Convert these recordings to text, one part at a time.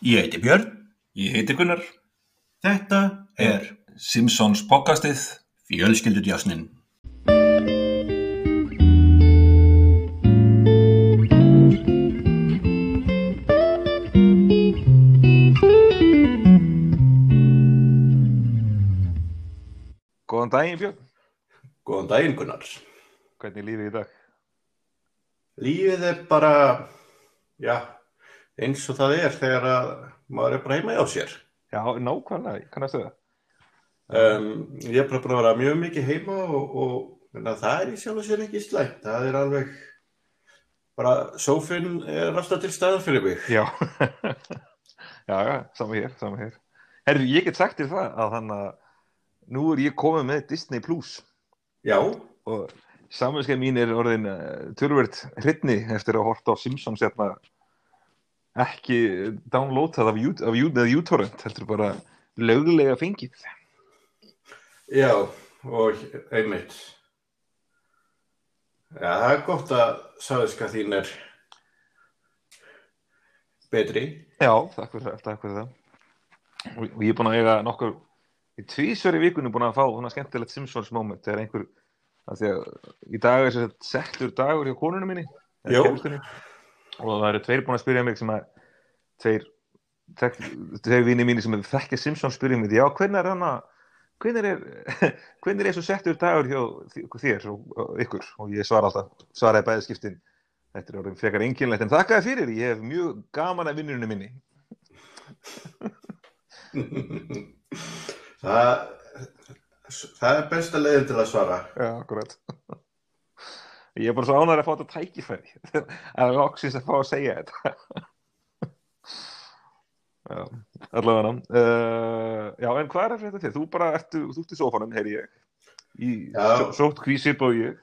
Ég heiti Björn. Ég heiti Gunnar. Þetta er Simpsons podcastið. Fjölskyldudjásnin. Góðan daginn Björn. Góðan daginn Gunnar. Hvernig er lífið í dag? Lífið er bara, já, eins og það er þegar að maður er bara heima hjá sér. Já, nákvæmlega, kannast það. Um, ég er bara búin að vera mjög mikið heima og, og það er í sjálf og sér ekki slæmt. Það er alveg, bara sófinn er alltaf til staðan fyrir mig. Já, já, já, sama hér, sama hér. Herru, ég get sagt þér það að þannig að nú er ég komið með Disney Plus Já, og samanskei mín er orðin uh, törvert hrytni eftir að horta á Simpsons hérna ekki downloadað af, af, af uTorrent, heldur bara löglega fengið. já, og einmitt. Já, það er gott að saðiska þín er betri. Já, takk fyrir það, takk fyrir það. Og, og ég er búin að eiga nokkur, í tvísverju vikunni búin að fá svona skemmtilegt Simpsons moment þegar einhver, að því að í dag er sér settur dagur hjá konunum minni, kærustunni, og það eru tveir búin að spyrja mig sem að, tveir, tveir, vini mínu sem þekkja Simpsons spyrja mig, já, hvernig er hann að, hvernig er, hvernig er svo settur dagur hjá þér og, ykkur, og ég svara alltaf, svaraði bæði skiptin, þetta er orðin frekar enginlegt, en þakkaði fyrir, ég hef mjög gaman að vinnunum minni. það, það er besta leiðin til að svara. Já, akkurat. Ég er bara svo ánægður að fá þetta tækifæri. að loksins að fá að segja þetta. já, allavega. Uh, já, en hvað er þetta þér? Þú bara ertu, þú ert í sófanum, heyri ég. Í sótt kvísip og ég.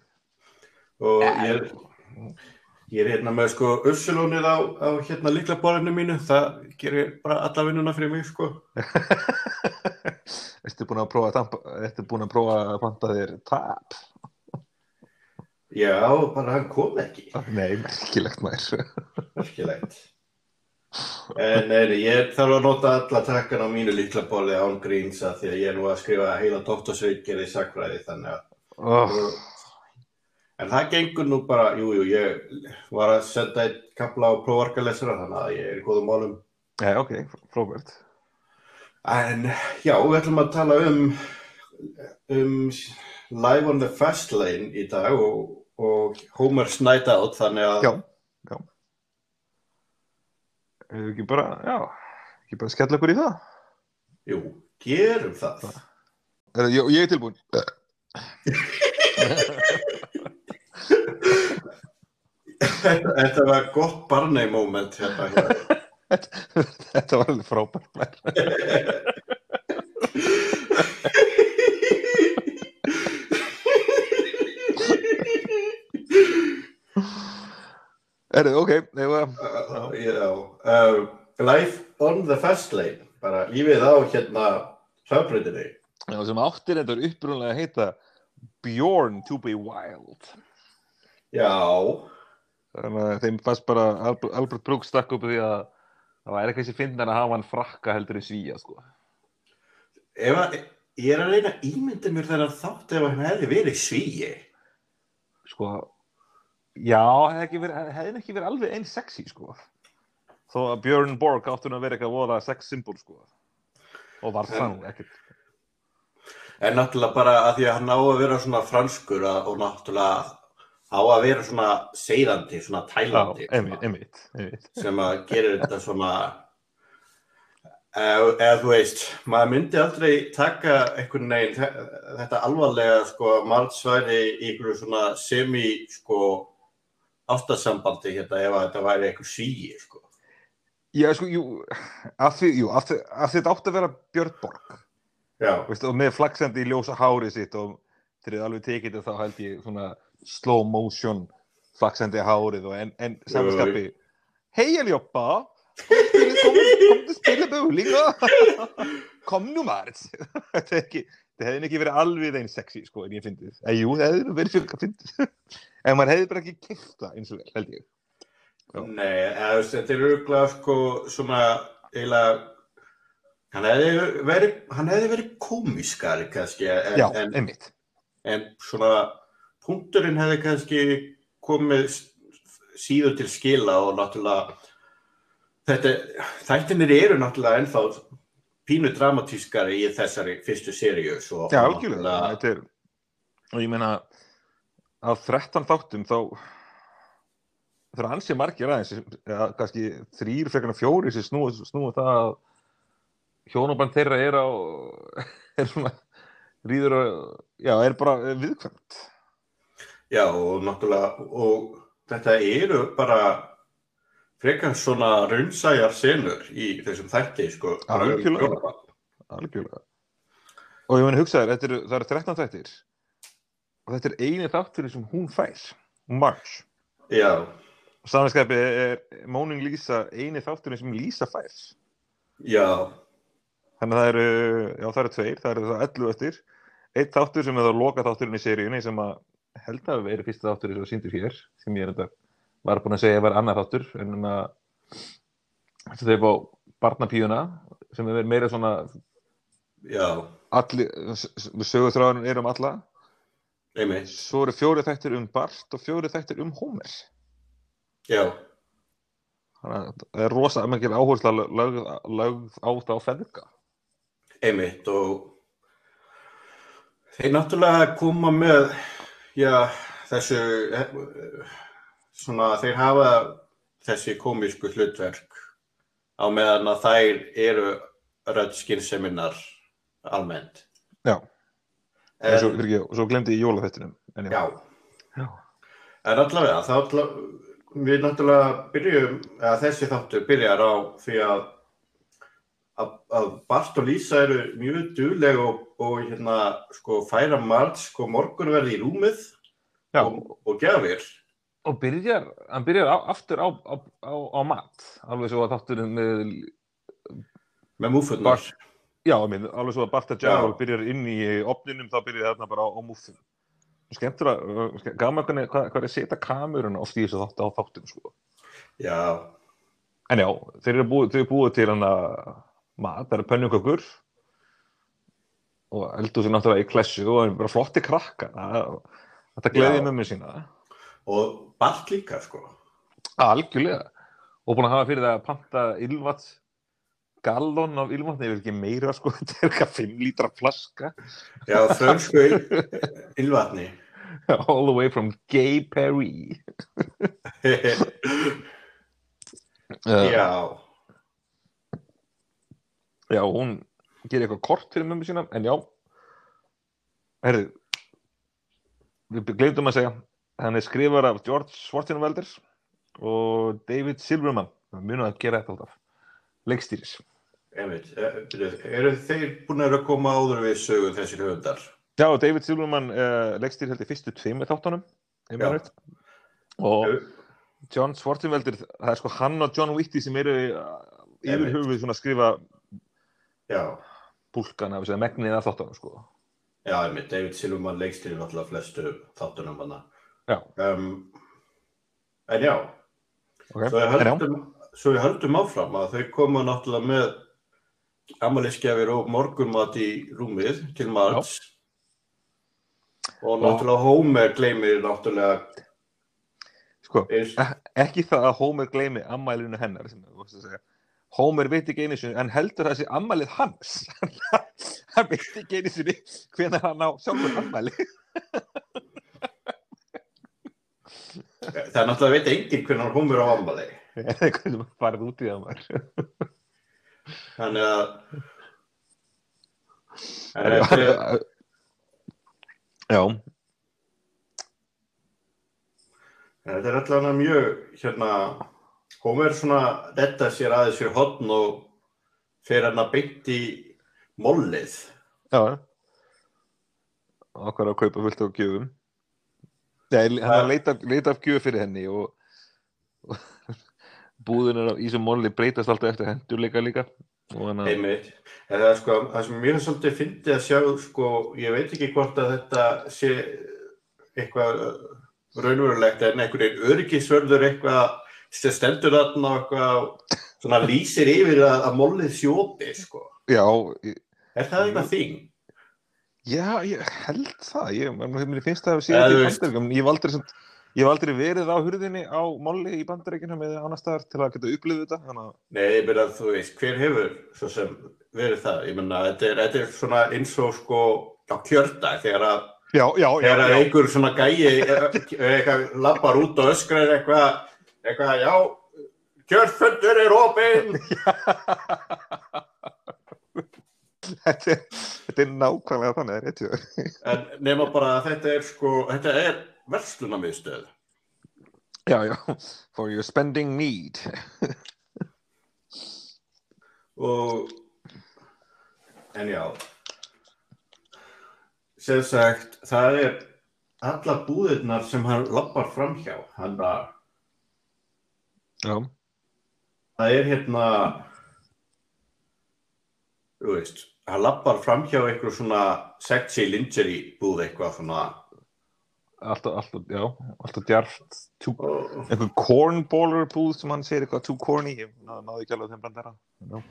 Og ég er, ég er hérna með sko ursulónið á, á hérna líkla borðinu mínu. Það gerir bara alla vinnuna fyrir mig sko. Tampa, ertu búin að, prófa að panta þér tap? Já, bara hann kom ekki. Nei, merkilegt maður. Merkilegt. En nei, nei, ég þarf að nota alla takkan á mínu líkla borði án gríns að því að ég er nú að skrifa heila doktorsveikir í sakfræði þannig að oh, En það gengur nú bara, jú, jú, ég var að senda eitt kapla á prófarkalesara þannig að ég er í góðum málum. Nei, ok, frábært. En já, við ætlum að tala um, um Live on the Fast Lane í dag og, og Homer's Night Out þannig að Já, já. Hefur ekki bara, já, ekki bara skella okkur í það? jú, gerum það. Er, ég, ég er tilbúin. Þetta, þetta var gott Barney moment hérna. hérna. Þetta var alveg frábært. Er þið, ok, ef að, Uh, já, uh, Live on the Fast Lane, bara lífið á hérna hraðbreytinni. já, sem áttir þetta er upprúnlega að heita Bjorn to be wild. Já, Þannig að þeim fannst bara Albert, Brooks stakk upp því að það væri eitthvað sem finna að hafa hann frakka heldur en svíja, sko. ef að, ég er að reyna að ímynda mér þennan þátt ef hann hefði verið svíi. Sko, já, hefði hefði ekki verið alveg eins sexy, sko. Þó að Björn Borg áttu nú að vera eitthvað voða sex symbol, sko. Og var það nú ekkert. En náttúrulega bara að því að hann á að vera svona franskur og náttúrulega á að vera svona seiðandi, svona Já, tælandi. einmitt, einmitt, einmitt. sem að gerir þetta svona eða, þú veist maður myndi aldrei taka einhvern veginn þe- þetta alvarlega sko margsværi í einhverju svona semi sko ástasambandi hérna ef þetta væri einhver sígi sko. Já, sko, jú, að því, jú, að að þetta átti að vera Björn Borg, já, veist, og með flaksandi í ljósa hárið sitt og þegar þið alveg tekið þetta þá held ég svona slow motion flaksandi hárið og en, en samanskapi, hei Eljoppa, komdu að spila búlinga, kom nú margt, þetta er ekki, það hefði ekki verið alveg einn sexy, sko, en ég fyndið, eða jú, það hefði verið fyrir að fyndið, en maður hefði bara ekki kert það eins og vel, held ég. Já. nei, þetta er örgulega sko svona eiginlega hann hefði verið, hann hefði verið komiskari kannski en, Já, en, einmitt. en svona punkturinn hefði kannski komið síður til skila og náttúrulega þetta, þættinir eru náttúrulega ennþá pínu dramatískari í þessari fyrstu svo Já, algjörlega. Þetta er, og ég meina, af 13 þáttum þá það eru ansið margir aðeins, eða kannski þrýr frekar fjóri sem snúa, snúa það að hjónaband þeirra er á, er svona, rýður að, já, er bara viðkvæmt. Já, og náttúrulega, og þetta eru bara frekar svona raunsæjar senur í þessum þætti, sko. Algjörlega. Algjörlega. Og ég meina hugsaður, eru, það eru 13 þættir og þetta er eini þáttur sem hún fær, March. Já, Og samanskæpi er Móning Lísa eini þátturinn sem Lísa fær. já, Þannig að það eru, já það eru tveir, það eru það 11 eftir. Eitt þáttur sem er það loka þátturinn í seríunni sem að held að hafi verið fyrsta þáttur sem var sýndur hér, sem ég er þetta var búin að segja að vera annar þáttur, en að þetta er á barnapíuna, sem er meira svona, sögurþráðunum er um alla. einmitt, Svo eru fjóri þættir um Bart og fjóri þættir um Homer. já, Þannig að það er rosa mikil áhersla lögð, á þá feðga. einmitt og þeir náttúrulega koma með, já, þessu, svona, þeir hafa þessi komísku hlutverk á meðan að þær eru rödd skynseminar almennt. Já. En En, svo, ekki, svo glemdi ég jólaþættinum. En já, Já. En allavega, þá allavega, við náttúrulega byrjum, eða þessi þáttur byrjar á því að, að, að Bart og Lísa eru mjög dugleg og, og hérna, sko, færa margt, sko, morgunverði í rúmið Já, og, og gjafir. Og byrjar, hann byrjar á, aftur á, á, á, á mat, alveg svo að þátturinn með, Með múfurnar. Bart. já, minn, alveg svo að Barta Jarval Já. byrjar inn í opninum, þá byrjar þarna bara á, á múfum. Skemmtur að, gaman hvernig, hvað, hvað er að setja kameruna oft í þessu þáttu á þáttinu, sko. Já, En já, þeir eru búið, búið til hann að mat, það eru pönnukökur og eldur sér náttúrulega í klessu og það er bara flotti krakka. Það- Þetta gleði Já. mömmu sína. Og Bart líka, sko. Algjörlega. Og búin að hafa fyrir það að panta ylvats gallon af ylvatni, ég vil ekki meira sko, þetta er eitthvað 5 lítra flaska Já, frönsku ylvatni. all the way from Gay Paris. Uh, Já, já, hún gerir eitthvað kort fyrir mömmu sína, en já, herðu, við glemdum að segja, hann er skrifar af George Schwarzenegger og David Silverman, munum að gera þetta alltaf, leikstýris. Eh, Eru þeir búin að koma áður við sögu þessir höfundar? Já, David Silverman uh, leikstýr held í fyrstu þáttunum, maður Já. veit. Og John Schwarzenegger, það er sko hann og John Whitty sem eru uh, yfir höfuð svona að skrifa Já, búlkana, við segja megnið af þáttunum, sko. já, einmitt. David Silverman leikst í náttúrulega flestu þáttunum hana. Já, Um, en já, ok. svo við höldum, svo við höldum áfram að þau koma náttúrulega með amaliskjafir og morgunmat í rúmið til margs. Og náttúrulega Homer gleymir náttúrulega sko, e- ekki það að Homer gleymi ammælinu hennar. Homer veit ekki einu sinni, en heldur sé ammælið hans. hann veit ekki einu sinni hvenær hann á sjálfur ammæli. það er náttúrulega veit enginn hvernig Homer á amali. Það er eitthvað sem farið út í það maður. Þannig að þetta er, Já, þetta er allavega mjög hérna Homer svona retta sér aðeins fyrir hotn og fer hann að beint í mollið. já. Okkar að kaupa fullt af gjöfum. Nei, hann að leita, af gjöf fyrir henni og, og búðunar í sem molli breytast alltaf eftir hendurleika líka. Einmitt. Það er sko, það sem mér er svolítið fyndið að sjá, sko, ég veit ekki hvort að þetta sé eitthvað uh, raunverulegt en einhverjir öryggisvörður eitthvað sem stendur þarna og eitthvað svona lýsir yfir að, að mollið sjópi, sko. Já, Er það eitthvað þing? Já, ég held það. Ég, mér finnst það að Ja, séð þú í bandaríkjum. Ég hef aldrei, hef aldrei verið á hurðinni á molli í bandaríkjunum eða annar staðar til að geta upplifið þetta. Þannig Nei, ég meina, þú veist, hver hefur svo sem verið það? Ég meina, þetta er, þetta er svona eins og sko á kjördag þegar að já, já, þegar að já. einhver svona gæi eh, eitthvað lappar út og öskrar eitthvað, eitthvað, já, kjörfundur er opinn. þetta, er, þetta er nákvæmlega þannig, það er rétt hjá þér. En nema bara að þetta er sko, þetta er verslunarmiðstöð. Já, já, for your spending need. Og, en já, sem sagt, það er allar búðirnar sem hann lappar framhjá. Hann bara, Já, það er hérna, þú veist, hann lappar framhjá eitthvað svona sexy lingerie búð eitthvað svona. alltaf, alltaf, já, alltaf djarft. Too, Og, einhver cornballer búð sem hann segir eitthvað too corny. Ég ná- náði ekki alveg þeim brandara. Já.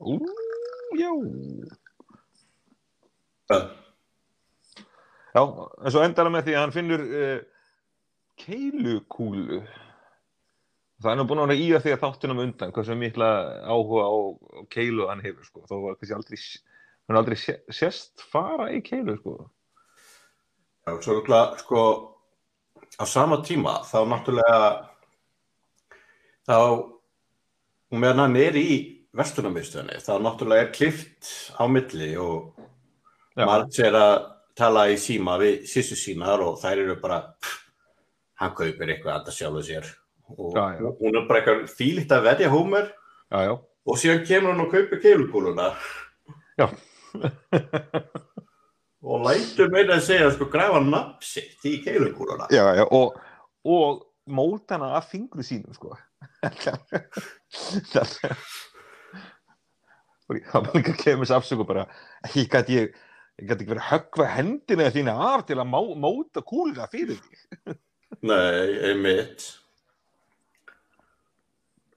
Ú, já. Já, en svo endar hann með því að hann finnur uh, keilukúlu. Það er nú búin að vera í að því að þáttunum undan hversu mikla áhuga á, á keilu hann hefur, sko. Þó var kannski aldrei, hann aldrei sé- sést fara í keilu, sko. já, svo náttúrulega, sko, á sama tíma, þá náttúrulega, þá, og meðan hann er í verslunarmiðstöðinni, þá náttúrulega er klift á milli og Já. Margs er að tala í síma við sýssu sínar og þær eru bara pff, hann kaupir eitthvað að það sjálfu sér og Já, já. hún er bara eitthvað þýlitt að veðja Homer Já, og síðan kemur hann og kaupir keilukúluna og lætur meira að segja sko græfa nafn sitt í keilukúluna og, og móta hana af fingru sínum, sko. Það líka að kemur þessi afsöku bara, ég gæti ég, ég gæti ekki verið að höggva hendina þína af til að móta kúluna fyrir því. Nei, einmitt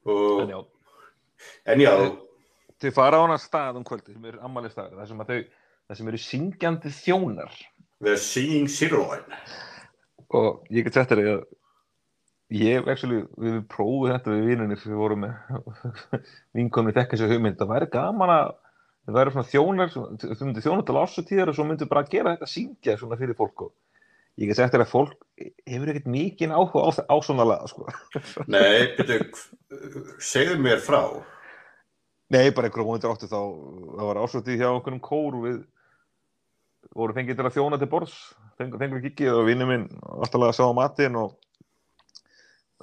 og, En já, en já, þau fara á hana stað um kvöldi sem eru ammælistæður, þar sem að þau, þar sem eru syngjandi þjónar. the singing sirloin Og ég get þér að ég actually, við prófum þetta við vinnunir sem við vorum með. Vinkonum þekka þessu hugmynd, það væri gaman að það væri svona þjónar, þau myndir þjónar til ásötíðar og svo myndir bara gera þetta syngja svona fyrir fólk og ég get sett þér að fólk hefur ekkert mikinn áhuga á, á svona laga, sko. Nei, betur, segðu mér frá. Nei, bara einhverjum vonandi áttu þá, það var ásötíð hjá einhverjum kór og við vorum fengið til að þjóna til borðs, fengum, fengum kikkið og vinnum minn alltaf að sjá á matinn og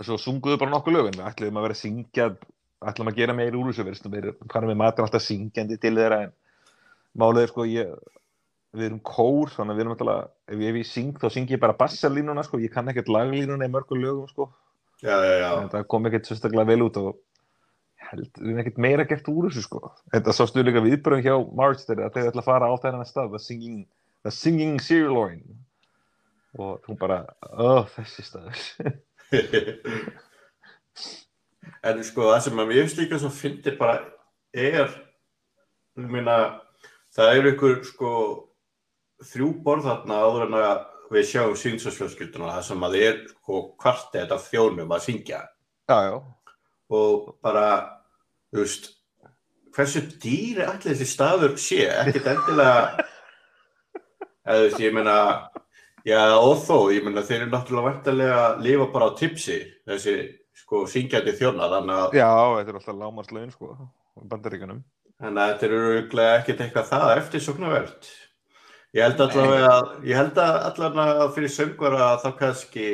og svo sunguðu bara nokkuð við ætlum að vera að syngja ætlum að gera meira úr þessu veist, við erum með matinn alltaf syngjandi til þeirra en er sko ég, við erum kór þannig að við erum alltaf ef ég, ef ég syng þá syng ég bara bassalínuna sko, ég kann ekkert laglínuna í mörgum lögum sko. Já, já, já. Það kom ekkert sérstaklega vel út og held, við erum ekkert meira gert úr þessu sko. Þetta sástu líka viðbröðum hjá March þegar þau ætla að fara á þennan stað the singing, singing sirloin og hún bara oh, þessi staður. En sko það sem að mér finnst líka svo fyndir bara er, ég meina, það eru ykkur sko þrjú borð þarna áður en að við sjáum sínsasfjölskylduna það sem að þið er sko kvartið af þjónum að syngja. Já, já, og bara, þú veist, hversu dýr er allir þessi staður sé, ekkert endilega, eða þú veist, ég meina, já og þó, ég meina þeir eru náttúrulega vantarlega að lifa bara á tipsi, þessi sko syngjandi þjónar, þannig að já, þetta er alltaf lámarslaun sko, í bandaríkunum Þannig að þetta eru ekkert eitthvað það eftir sóknarvert. Ég held allavega að, ég held allavega að fyrir söngvara þá kannski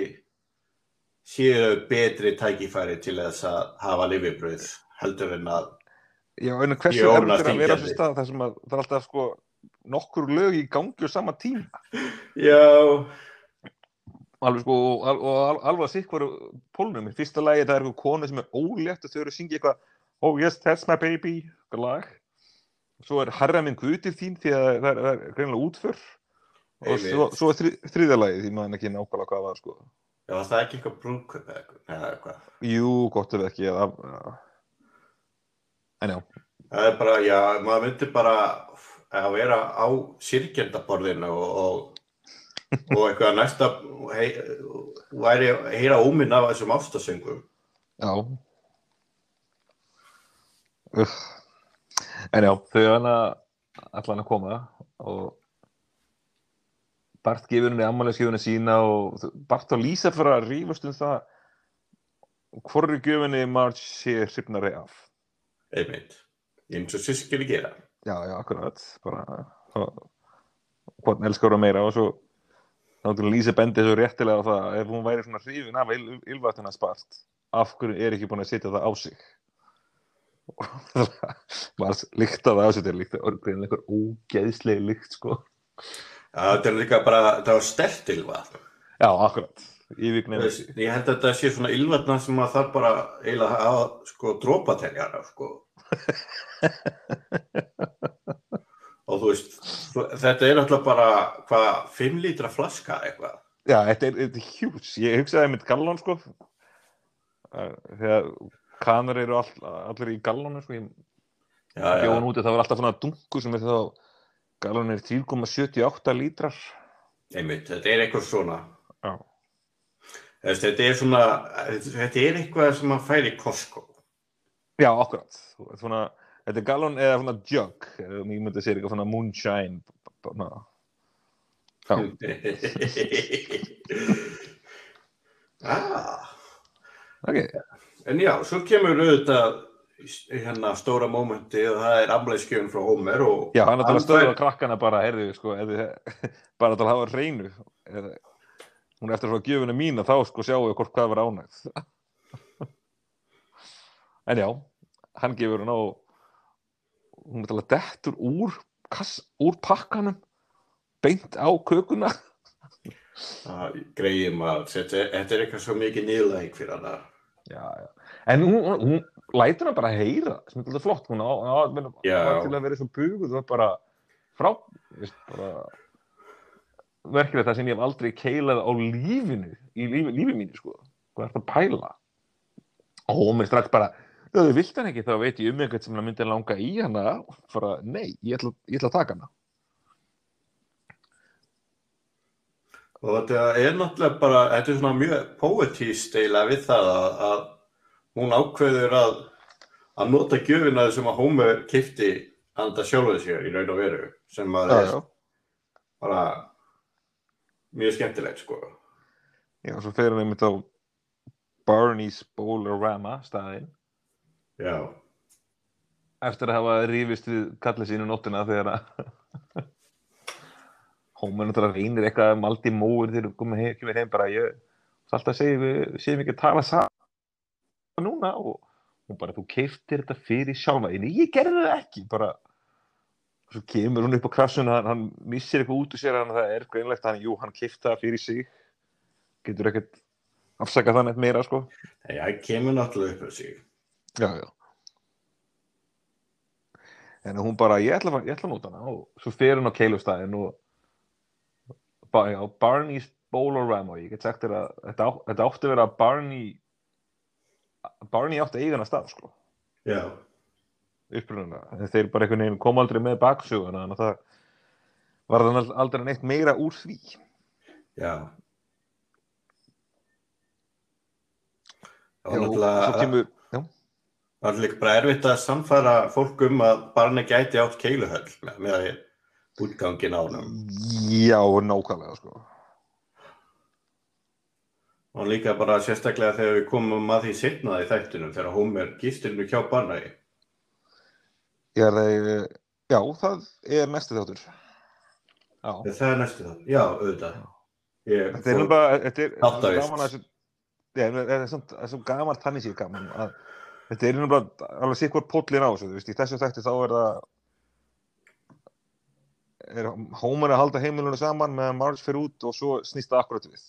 séu betri tækifæri til þess að hafa lifibröð heldur en að, Já, en hversu er að vera þessu stað þar sem að það er alltaf sko nokkur lög í gangi á sama tíma? Já, alveg sko, og, al- og al- alveg að sikk voru pólnum, í fyrsta lagi það er eitthvað konu sem er ólétt og þau eru að syngja eitthvað Oh yes, that's my baby, eitthvað lag svo er Harra minn guð til þín því að það er, það greinilega útför. Og svo, svo er þri, þriðja lagi því maður ekki nákvæmlega hvað var sko. Já, var það ekki eitthvað brúðköp eða eitthvað, jú, gott ef ekki að, en já, Það er bara, já, maður myndi bara að vera á sirkjendaborðinu og, og, og eitthvað næsta hei, væri að heyra óminn af þessum ástasöngum. já. Ugh. En já, þau hana allan að koma og Bart gefur henni ammælisgjöfunni sína og Bart og Lísa fyrir að rífast um það hvorri gjöfunni Marge sé hrifnari af Einmitt. Eins og sískili gera. Já, já, akkurat hvort elskar hún meira og svo náttúrulega Lísa bendi svo réttilega á það að ef hún væri svona hrifin af ylvatuna spart af hverju er ekki búin að setja það á sig var líkt að það á sig til líkt að orðgrein einhver ógeðsleg líkt sko Já, þetta er líka bara, það var stertilvað. Já, akkurat, yfirgnefn Ég held að þetta sé svona ylvatna sem að það bara eiginlega að hafa sko drópateljara, sko. Og þú veist, þetta er alltaf bara, hvað, 5 lítra flaska eitthvað. Já, þetta er, þetta er hjúts, ég hugsaði mitt gallon sko þegar kanar eru all, allir í gallonu sko, ég já. bjóðan úti, það var alltaf svona dungu sem er þá gallon er 3,78 lítrar Einmitt, þetta er eitthvað svona. Já. Þetta er svona, þetta er eitthvað sem maður fær í Costco. Já, ert Svona, þetta er gallon eða svona jug, eða ég myndi að segja eitthvað svona moonshine. Ah, ok. En já, svo kemur auðvitað hérna stóra mómenti og það er amleiskjöfun frá Homer og Já, hann er að Hann stöða fær- krakkana bara, heyrðu, sko, eða, bara að hafa hreinu. Eða, hún er eftir að fá gjöfuna mína, þá sko sjáum við hvort hvað var ánægð. en já, hann gefur hún á, hún er til að dettur úr, kass, úr pakkanum, beint á kökuna. það greiði maður, þetta er eitthvað svo mikið niðurlæg fyrir hana. Já, já. En hún, hún, hún lætur hann bara heyra, sem er alltaf flott, hún á til að vera svo buguð, það var bara frá, veist, bara verkefni það sem ég hef aldrei keilað á lífinu, í lífi, lífi mínu, sko, hvað er það að pæla? Og hún er strax bara, þú vilt hann ekki, þá veit ég um einhvern sem hann myndi langa í hana, bara, nei, ég ætla, ég ætla að taka hana. Og þetta er náttúrulega bara, þetta er svona mjög poetíst eiginlega við það að, að hún ákveður að, að nota gjöfina sem að Homer kifti anda sjálfuð sér í raun og veru sem að er bara mjög skemmtilegt sko. Já, svo fer hann einmitt á Barney's Bowlerama staðinn. Já, eftir að hafa rífist við kallið sínu nóttina þegar að Hómer náttúrulega reynir eitthvað að maldi móur þegar þú komið heim, heim bara ég það alltaf segir við séum ekki að tala saman. Núna og hún bara þú keiftir þetta fyrir sjálfa þín ég gerði það ekki bara svo kemur hún upp á krassuna hann, hann missir eitthvað út úr sér hann það er greinlegt hann, jú, hann keifti það fyrir sig. Getur ekkert afsakað það neitt meira sko. Það kemur náttúrulega upp á sig. Já, já. En hún bara, ég ætla, ég ætla að nota hana. Og svo fer hún á keilustæðin og já, Barney's Bowlerama, ég get sagt þér að þetta, á, þetta átti að vera Barney Barney átti eigana stað, sko, Já. En þeir bara einhvern veginn kom aldrei með baksuguna, þannig að það var þannig aldrei neitt meira úr því. já. Það var og náttúrulega, það var líka bara erfitt að samfara fólk um að barni gæti átt keiluhöll með, með útgangin á honum. já, nákvæmlega, sko. Og líka bara sérstaklega þegar við komum að því setna í þættunum þegar Homer gistir nú hjá barnagi. Er þeir, já, það er næstu þáttur. Já. Það er næstu það. Já, auðvitað. Ég, Þetta er bara, þetta er gaman að já, það er samt- það er svo gaman þannig sér gaman að þetta er bara alveg sitt hvort póllin á þessu, þú veist, í þessu þætti þá er það er Homer að halda heimilunum saman meðan Marge fyrir út og svo snýst það akkurat við.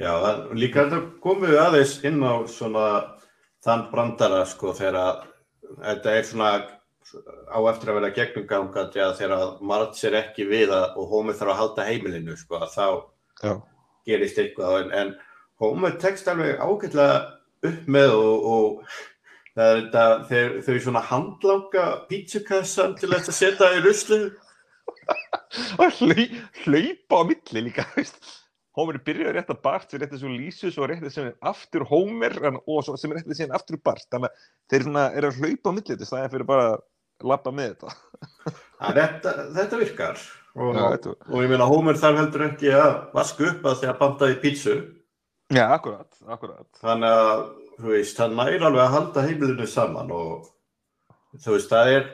Já, það, líka þetta komum við aðeins inn á svona þann brandara sko þegar að þetta er svona á eftir að vera gegnumgangandi að þegar Marge er ekki við að, og Homer þarf að halda heimilinu sko að þá Já. gerist eitthvað en, en Homer tekst alveg ágætlega upp með og, og það er þetta, þeir, þau svona handlanga pítsukassan til að setja í ruslu. Og hlau, hlaupa á milli líka. Homer byrjar rétt að Bart sem rétt að svo Lísu svo rétt að sem aftur Homer og svo, sem rétt að sem aftur Bart. Þannig að þeir svona er að hlaupa á milli þetta staðið fyrir bara að lappa með þetta. Það, þetta, þetta virkar. Og, Já, þetta- og ég meina Homer þarf heldur ekki að vaska upp að því að banda í pítsu. Já, akkurat, akkurat. Þannig að þú veist, hann næri alveg að halda heimilinu saman og þú veist, það er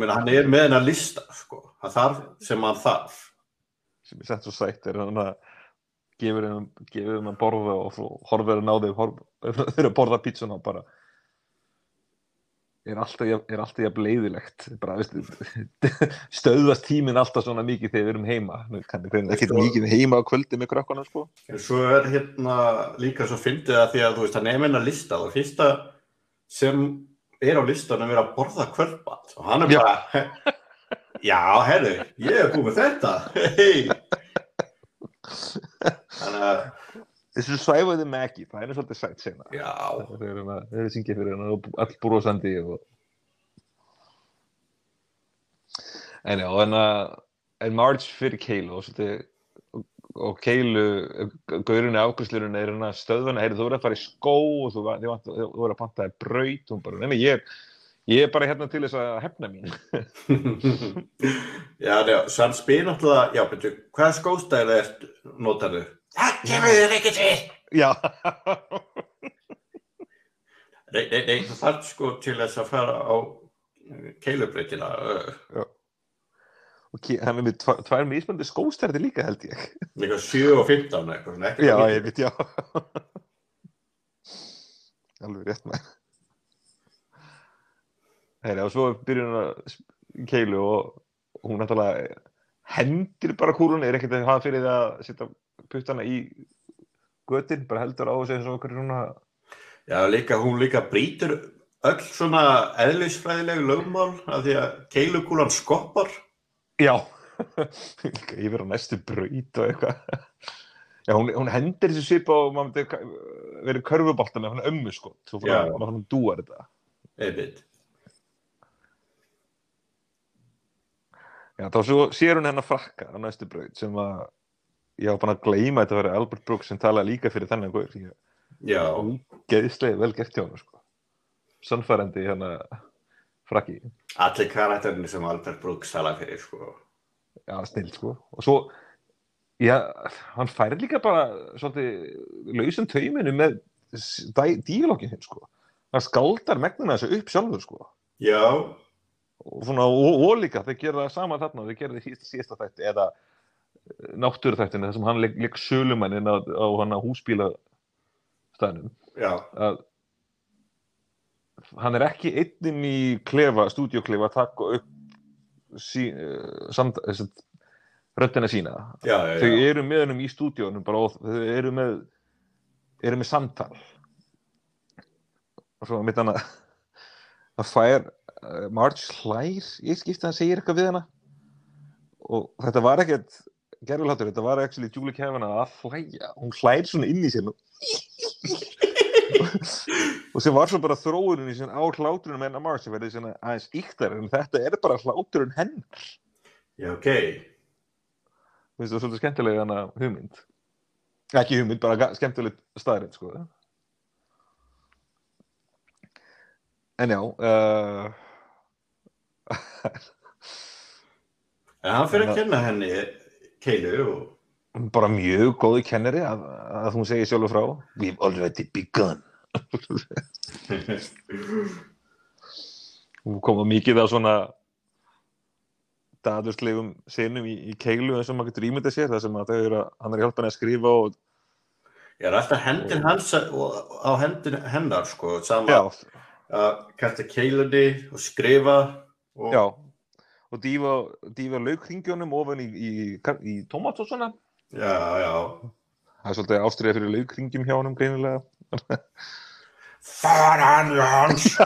meina, hann er með hennar lista sko, það þarf sem hann þarf. Sem er sett svo sætt er hann að gefur þeim að borða og svo horfir hann á horf, þeir eru að borða pítsuna og bara er alltaf, jafn- er alltaf jafn leiðilegt. Bara, veist, stöðvast tíminn alltaf svona mikið þegar við erum heima. Ég ekki mikið heima á kvöldi með krökkunum sko. Svo er hérna líka svo fyndið að því að þú veist, hann er með hennar lista. Og fyrsta sem er á listanum er að borða kvöldbat og hann er Já. bara já, herru, ég er búið með þetta. Hei þannig að þessu svæfaði Maggie, það er svolítið sætt sena já, þeir eru að- þeir eru að syngja fyrir hann og all brosandi og en já, en að en Marge fyrir Keilu og svolítið og- Keilu gaurinu ákvæmslurinn er hann að stöðvana heyrðu, þú verður að fara í skó og þú, verður að panta þér braut og bara, neina, ég ég er bara hérna til þess að hefna mín já, já, svo hann spyr náttúrulega, já, betur, hvaða skóstæli er notarðu? Það kemur þér ekki til. já, Nei, nei, nei, það þarf sko til þess að fara á keilubreytina. og Ke- hann er með tva- tvær mismöndi skóstærði líka held ég. Líka 7 og 15 eitthvað, svona, já, ég veit, já. Alveg rétt með Heyri, og svo að sp- keilu og hún náttúrulega hendir bara kúlunni, er ekkert að hafa fyrir það að setja puttana í götin, bara heldur á þessu eins og okkur svona Já, líka, hún líka brýtur öll svona eðlisfræðileg lögmál af því að keilukúlan skoppar. Já, yfir á næstu braut og eitthvað já, hún, hún hendir þessu svipa og maður myndi verið körfubolta með hann ömmu sko, svo fyrir að hann dúar þetta Einmitt. Já, þá svo sér hún hennar frakka á næstu braut sem að ég var bara að gleyma að þetta verið Albert Brooks sem talaði líka fyrir þennan. Ég Já, geðislega vel gert hjá hann, sko. Sannfærandi hérna frakki. allir karakterinni sem Albert Brooks tala fyrir, sko. Já, snill, sko. Og svo, já, hann færi líka bara svolítið lausum tauminu með díalógin hinn, sko. Hann skaldar megnina þessu upp sjálfur, sko. Já, og, svona, og, og líka þeir gera það sama þarna þeir gera það síðasta, síðasta þætti eða náttúru þættinu þar sem hann leik sölumænin á, á húsbíla staðnum já, að hann er ekki einninn í klefa, stúdíoklefa að taka upp sí, uh, samt, þessi, röddina sína. Já, já, þau eru með hennum í og þau eru með eru með samtal. Og svo mitt hann að það fær uh, Marge hlær ég skipti að hann segir eitthvað við hana. Og þetta var ekkert gerðurlátur, þetta var actually Julie Kevin að hlæja, hún hlær svona inn í sér nú og sem var svo bara þróunin í sinna á hláturinn með hennar Marge sem verði svona aðeins íktar en þetta er bara hláturinn hennar. Já, ok. finnst það svolítið skemmtilega hana hugmynd? Ekki hugmynd, bara ga- skemmtileg staðrind sko. En já uh, En hann fyrir að kenna henni keilu og bara mjög góði kennari að, að hún segir sjálfur frá. We've already begun. Hún koma mikið á svona daðurslegum senum í, í keilu eins og maður getur ímyndað sér það sem að þau eru að hann er að hjálpa henni að skrifa og Ég er alltaf hendin hans og- á hendin hennar, sko, sama. Já, að kasta keilunni og skrifa og já. Og dýfa, laukringjónum ofan í, í, í tómat og svona já, já. það er svolítið ástriða fyrir laukringjum hjá honum greinilega. Faran Jóns!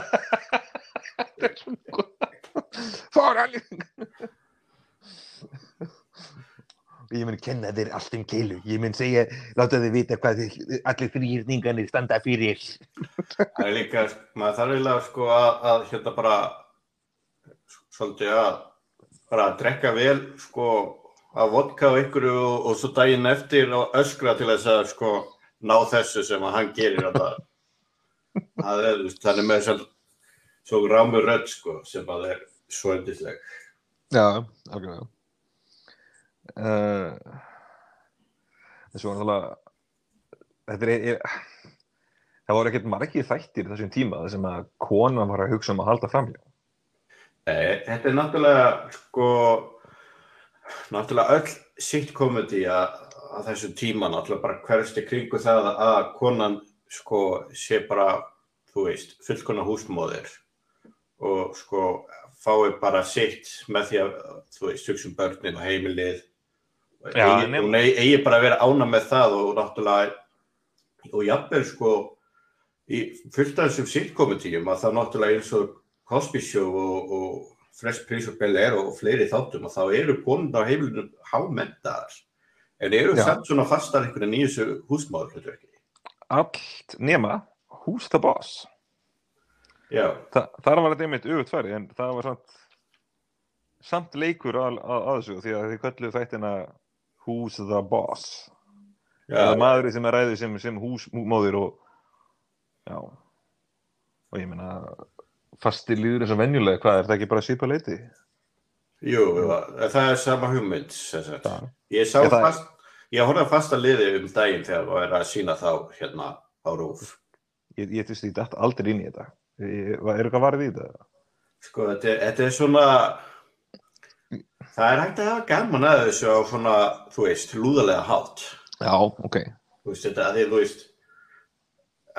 Fáran Ég mun kenna þér allt um keilu. Ég mun segja, láta þið vita hvað þið, allir þrýrningarnir standa fyrir. Það er líka, maður þarf eiginlega sko að, að hérna bara svolítið að bara að drekka vel sko að vodka og ykkur og, og svo daginn eftir og öskra til þess að sko ná þessu sem að hann gerir að það það er, það er með þess að svo rámur rödd sko sem að er svo endisleg Já, algjörlega. Uh, en svo er náttúrulega, þetta er, er, það voru ekkert margir þættir þessum tíma þar sem að konan var að hugsa um að halda framhjá. Nei, Þetta er náttúrulega sko náttúrulega öll sitt komedi að, að þessum tíma náttúrulega bara hverst í kringu það að konan sko sé bara, þú veist, fullkona húsmóðir og sko fái bara sitt með því að, þú veist, hugsa um börnin og heimilið. Og Já, eigi, nema- hún eigi, bara að vera ána með það og náttúrulega og jafnvel sko í fullt af þessum sitcometíum að það náttúrulega eins og Cosby Show og, og Fresh Prince of Bel-Air og fleiri þáttum og þá eru konundar á heimilinu hámentaðar en eru samt svona fastar í þessu húsmáður. Allt nema Who's the Boss. Já, Þa, þar var þetta einmitt auðvitað en það var samt, samt leikur að þessu því að þið kölluðu þættina Who's the Boss. já, maðurinn sem er ræðið sem, sem húsmóðir og já og ég meina fasti líður eins og venjulega, hvað er það ekki bara svipa leiti? jú, það er sama hugmynd. Ég sá Ég fast, ég horfði að fasta liði um daginn þegar það var að sína þá hérna á rúf. Ég, ég ég dætt aldrei inn í þetta er eitthvað varðið í þetta? Sko, þetta, er- þetta er svona, það er hægt að hafa gaman að þessu á svona, þú veist, lúðalega hátt. Já, ok Þú veist, þetta, að því, þú veist,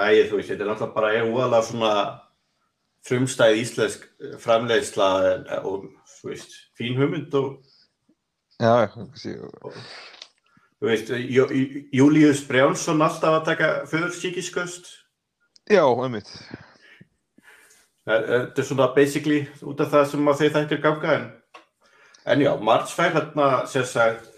ægir, þú veist, þetta er náttúrulega bara er úalega svona frumstæð íslensk framleiðsla og, þú veist, fín hugmynd og, Já, þú veist, Jú- Jú- Júlíus Brjánsson alltaf að taka föðursíkisköst. já, einmitt Þetta er svona basically út af það sem að þeir þættir ganga en, en já, March fær hérna sem sagt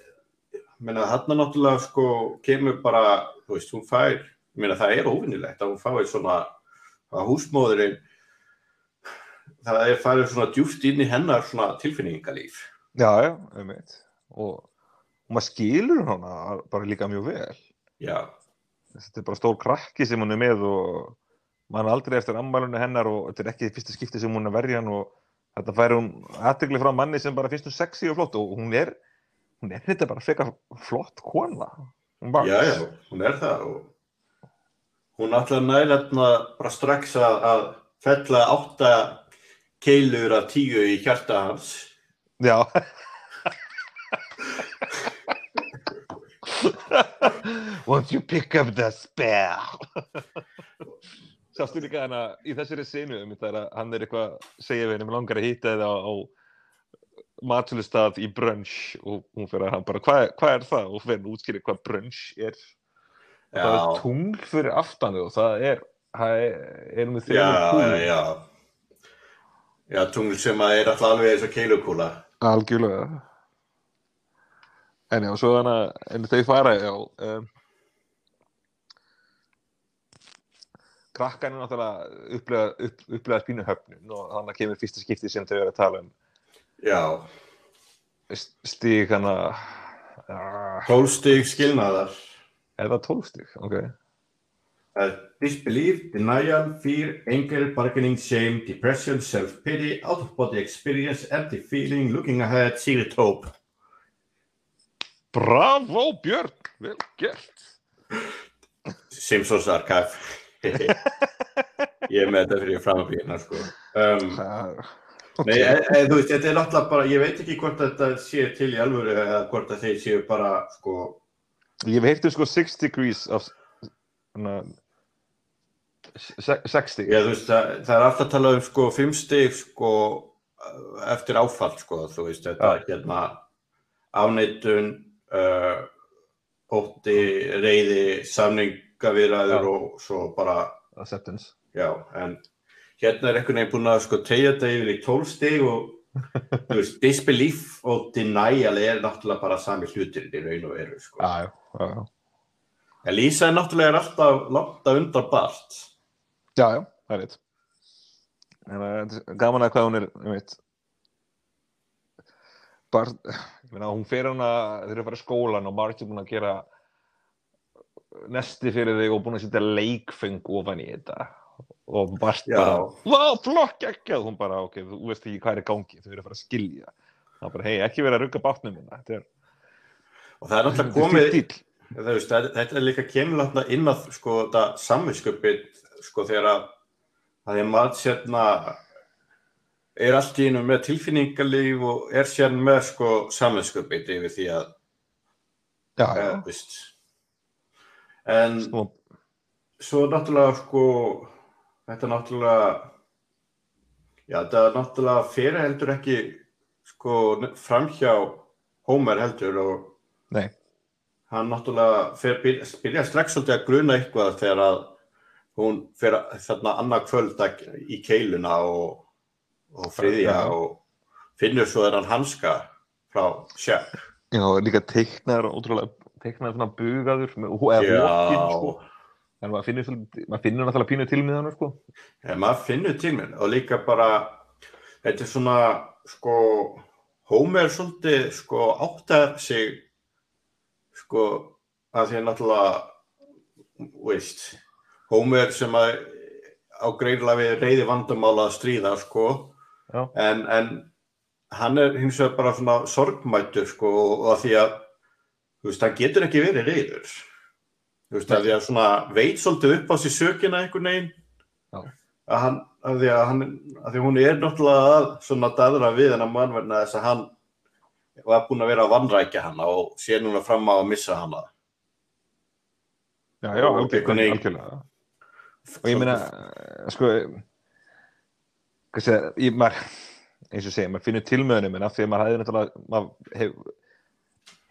menna hérna náttúrulega sko kemur bara, þú veist, hún fær menna það er óvinnilegt að hún fái svona að húsmóðurinn það er farið svona djúft inn í hennar svona tilfinningalíf. Já, já, einmitt. Og, og maður skilur hana bara líka mjög vel. Já, þetta er bara stór krakki sem hún er með og mann aldrei eftir ammælunni hennar og þetta er ekki fyrsta skipti sem hún er að verja hann og þetta fær hún aðtegli frá manni sem bara finnst hún sexy og flott og hún er hún er þetta bara frekar flott kona. Já, já, hún er það og hún ætla að næla hérna bara strax að, að fella átta keilur af tíu í hjarta hans. Já. Won't you pick up the spell? Sástu líka hana í þessari senu um þetta að hann er eitthvað að segja við henni með langar að hitta það á, á matsölustað í brunch. Og hún fyrir að hann bara, hvað, hvað er það? og fyrir að útskýra hvað brunch er. Það er tungl fyrir aftanu og það er, það er, er með já, þrjum já, kúlum já. Tungl sem að er alltaf alveg eins og keilukúla. algjörlega en já, svo þannig að en þau fara, já um, krakkan er náttúrulega upplega, upp, upplega spínu höfnun og þannig kemur fyrsta skipti sem þau eru að tala um Já, st- stig hana uh, tólstig skilnaðar. er það tólstig? ok, uh, disbelief, denial, fear, anger, bargaining, shame, depression, self-pity, out-of-body experience, empty feeling, looking ahead, secret hope. Bravo Björn, vel gert. Simpsons Archive. ég með þetta fyrir framfélina, sko. Um, okay. Nei, e, e, þú veist, þetta er náttúrulega bara, ég veit ekki hvort þetta sé til í alvöru eða hvort það sé bara, sko... Ég veit um sko Six Degrees af... Þannig að 6 stík Já, veist, það, það er alltaf talað um sko 5 stík sko eftir áfall sko þú veist þetta ja. hérna afneitun uh, ótti, reyði samningaviraður ja. og svo bara acceptance. Já, en hérna er einhvern veginn búin að sko tegja þetta yfir í 12 stík og þú veist, disbelief og denial er náttúrulega bara sami hlutir í raun og veru sko. Já, já, já. En Lísa er náttúrulega alltaf langt að undra bart Já, já, það er rétt. En gaman að hvað hún er, ég veit, bara, ég meina, hún fer hana, þeir eru að fara í skólan og Marge er búin að gera nesti fyrir þig og búin að setja leikfeng ofan í þetta. Og Já. bara, vá, flokk ekki hún bara, ok, þú veist ekki hvað er í gangi. Þau eru að fara að skilja. Það er bara, hei, ekki vera að rugga bátnum minna þetta er, Og það er náttúrulega komið, þetta er líka kemur náttúrulega inn að sko þetta samvinsköpið sko þegar að það er maður sérna er allt í einu með tilfinningalíf og er sérna með sko samvinsköpið yfir því að, já, eh, já, veist. En Svo, svo náttúrulega sko þetta náttúrulega já þetta náttúrulega fyrir heldur ekki sko framhjá Homer heldur og nei, hann náttúrulega byrja, byrja strax svolítið að gruna eitthvað þegar að hún að- þarna annað kvöld í keiluna og, og friðja og finnur svo þennan hanska frá Shep. já, líka teiknar ótrúlega, teiknar svona bugaður með, eða hókin, sko. En maður finnur, maður finnur náttúrulega pínu til með hann, sko. Ja, maður finnur til mér og líka bara, þetta er svona, sko, Homer svolítið, sko, áttar sig, sko, að því að náttúrulega, veist, Homer sem að á greinlega við reyði vandamála að stríða, sko, en, en hann er hins vegar bara svona sorgmættur, sko, og að því að, þú veist, hann getur ekki verið reyður. Þú veist, að því að svona veit svolítið upp á sér sökina einhvern veginn, að hann, að því að hann, að því hún er náttúrulega að svona daðra við hennar mann verna þess að hann var búinn að vera að vannrækja hana og sé núna fram á að missa hana. já, já, algjörlega. Og ég meina, sko hvað segja, ég, maður eins og segja, maður finnur tilmöðunum en af því að maður hefði náttúrulega maður hefur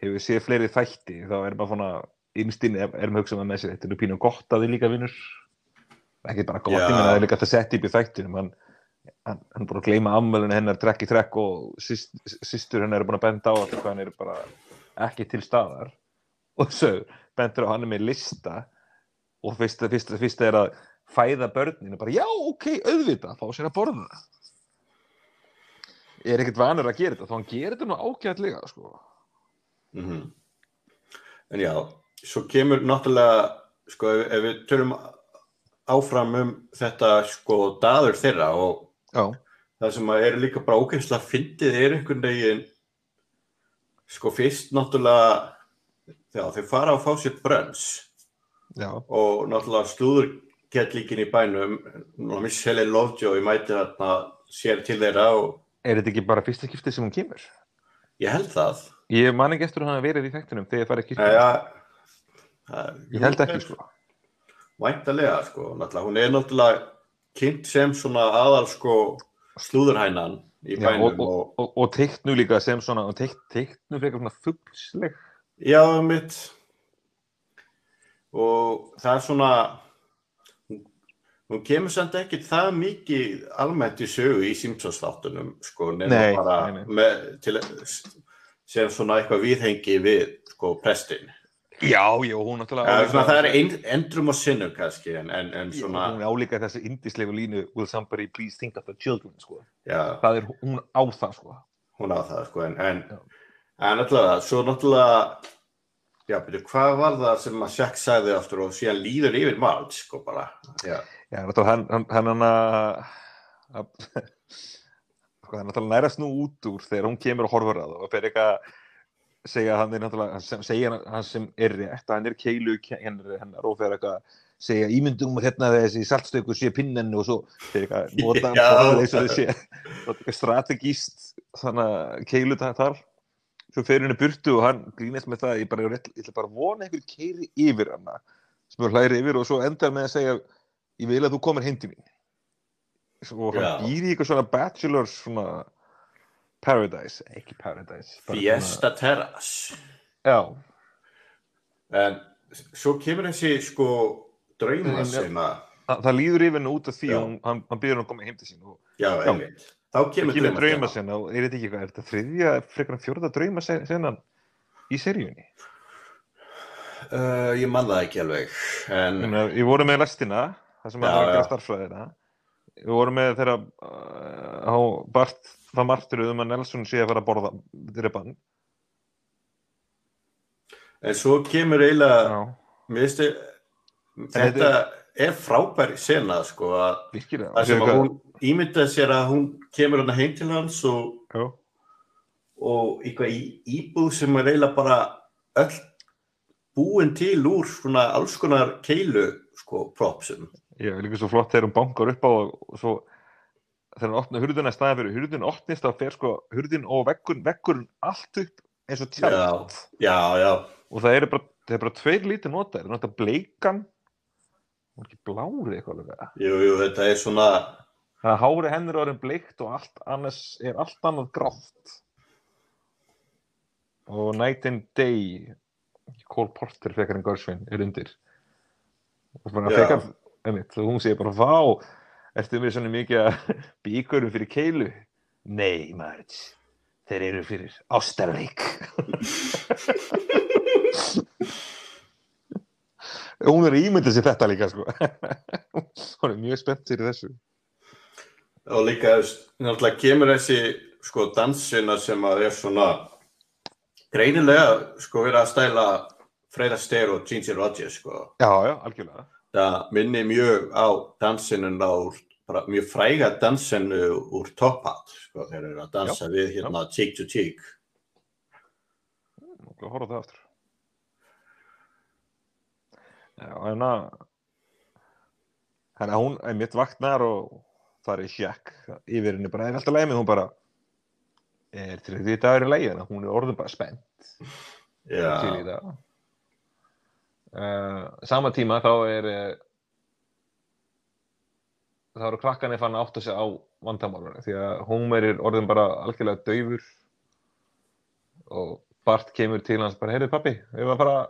hef séð fleiri þætti þá er maður svona, innstinn er, maður hugsað með sér, þetta er nú pínu gott að þið líka vinnur ekki bara gott, meina það er líka að setja upp í þættinum hann, hann, hann búin að gleyma ammölinu hennar trekk í trekk og syst, systur hennar er búin að benda á að hann er bara ekki til staðar. Og svo bendur á hann með lista og fyrsta, fyrsta, fyrsta er að fæða börninu bara já, ok, auðvitað, fá sér að borða. Ég er ekkert vanur að gera þetta þá hann gerir þetta nú ágætlega sko. Mm En já, svo kemur náttúrulega, sko, ef, ef við tölum áfram um þetta, sko, daður þeirra og já, það sem að er líka bara ógæmslega fyndið er einhvern veginn, sko, fyrst náttúrulega, já, þau fara að fá sér brönns já, og náttúrulega slúðurkettlíkin í bænum, Michelle Lovejoy mæti þarna sér til þeirra og er þetta ekki bara fyrsta skiptið sem hún kemur? Ég held það. ég man ekki eftir að hann hafi verið í þættinum þegar ég farið ekki Ja, það- ég held ekki sko. Væntalega, sko, náttúrulega, hún er náttúrulega kynnt sem svona aðal, sko, slúðurhænan í já, bænum og, og, og, og teiknu líka sem svona teiknu frekar svona fuggsleg Já, mitt. Og það er svona, hún, kemur samt ekki það mikið almennt í sögu í Simpsons-þáttunum, sko, nema Nei, bara nei, nei. Með, til, sem svona eitthvað viðhengi við, sko, prestin. já, já, hún náttúrulega Ja, álíka- svona, það er ein, endrum og sinnum kannski, en, en, en Já, svona, hún er álíka þessi indislegu línu will somebody please think of the children sko. já, það er hún á það sko. hún á það, sko, en, en, Já. en náttúrulega, svo náttúrulega, já, byrju, hvað var það sem að Shaq sagði aftur og síðan líður yfir Marge, sko, bara, já. Já, hann, hann, hann, að, að sko, hann náttúrulega nærast nú út úr þegar hún kemur og horfur að það og fer eitthvað að segja hann er náttúrulega, hann sem, segja hann, sem er rétt, hann er keilu hennar, hennar og fer eitthvað að segja ímyndum og hérna þessi saltstöku sé pinnenni og svo fer eitthvað að nota og þessi eitthvað strategíst þannig að keilu það þar svo fer henni burtu og hann grínast með það ég bara, ég ætla bara að vona einhver keiri yfir hana sem er hlæri yfir og svo endar með að segja ég vil að þú komir til mín og hann Já. býr í eitthvað svona bachelors svona paradise, ekki paradise Fiesta svona, já, En svo kemur þessi sko drauma sem að, það, það líður yfir henni út af því Já. og hann, hann býður hann að koma til sín og Já. einmitt. Þá það kemur, kemur drauma drauma sinna og er þetta ekki eitthvað, er þetta þriðja, frekar en fjórða drauma sinna í seríunni? Uh, ég man það ekki alveg, en meina, ég voru með lestina það sem Já, að já. gera starffræðina við vorum með þeirra uh, Bart það margturuð um að Nelson sé að fara að borða ribban En svo kemur eiginlega, þið, þetta er frábær sena, sko, að sem að hún ímyndaði sér að hún kemur hann heim til hans og, já, og eitthvað í íbúð sem er eiginlega bara öll búin til úr svona alls konar keilu, sko, propsum. Já, líka svo flott þegar hún bankar upp á og, og svo þegar hann opna hurðina staðan fyrir hurðin opnist þá fer sko hurðin og veggur, veggur allt upp eins og tjald. Já, já, og það eru bara, það er bara tveir lítið notaðir, það er náttúrulega bleikan. Er ekki blárið eitthvað alveg jú, jú, þetta er svona, það er hári hendur orðin bleikt og allt annars er allt annað grátt. Og Night and Day Cole Porter fekar en Görsvein er undir. Og bara Já. fekar einmitt, og hún segir bara vá, ertu með svona mikið að bíkurum fyrir keilu? Nei maður þeir eru fyrir ástarleik hún er ímyndið sér þetta líka sko. Hún er mjög spennt fyrir þessu og líka, náttúrulega kemur þessi, sko, dansina sem að er svona greinilega, sko, verið að stæla Freyra Ster og Ginger Rogers, sko. já, já, algjörlega Það minni mjög á bara mjög fræga dansinu úr Top Hat, sko, þeir eru að dansa við hérna cheek to cheek. og horfa það aftur já, en að þannig að hún er mitt vaknar og það er sjekk yfir henni bara, er alltaf leið með hún bara er þriðið dagur í leið þannig að hún er orðin bara spennt. Það uh, sama tíma þá er uh, þá eru krakkarnir fann að átta sig á vandamálunni því að Homer er orðin bara algjörlega daufur og Bart kemur til hans bara, heyrðu pappi, við erum að fara að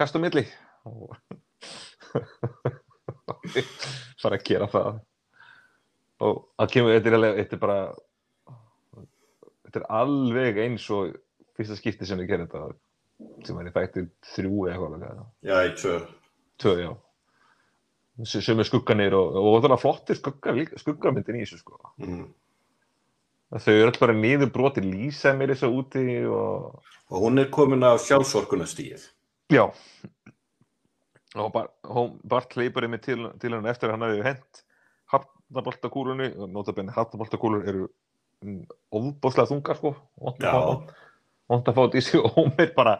kasta á milli? Og fara að gera það og það kemur, þetta er, alveg, þetta er bara þetta er alveg eins og fyrsta skipti sem við gerum þetta sem er í þætti þrjú eða eitthvað já, í tvö. tvö, já sem er skugganir og, og það er flottir skuggar, líka- skuggamyndin í þessu sko Mm. þau eru alltaf bara niður broti lýsa mér þessu úti og Og hún er komin á sjálfsorkunastíð. já og Bart hleypur einmitt til, til hann eftir að hann hafi hent hafnaboltakúlunni og notabenni hafnaboltakúlur eru mm, ofbóðslega þungar sko. Vont að fá- að þetta í sig og hún er bara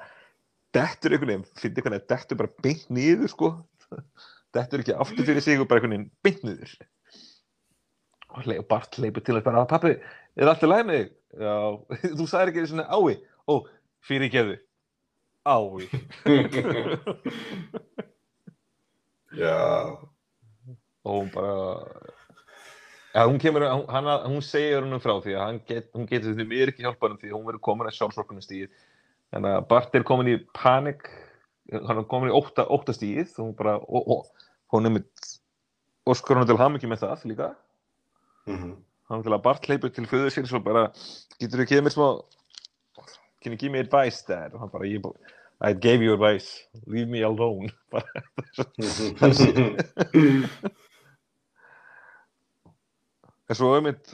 dettur einhvern veginn, finnir hvernig að dettur bara beint niður sko? Dettur ekki aftur fyrir sig og bara einhvern veginn beint niður. Og og Bart hleypur til að bara pappi, er allt í lagi með þig? Já, þú sagðir ekki svona ái. Ó, fyrir geðu ái. Já, og hún bara ja, hún kemur, hann, hún segir hennum frá því að get, hún getur því mér ekki hjálpa hann því hún verður komin að sjálfsvorkunastíð þannig að Bart er komin í panik hann er komin í ótta, óttastíð og hún bara, og, og, hún er með óskar hann til hamingju með það líka. Mhm. hann til að Bart hleypur til föður sér svo bara, getur þú gefið mér smá can you give me advice dad? Og hann bara, ég bara I gave you advice, leave me alone en svo einmitt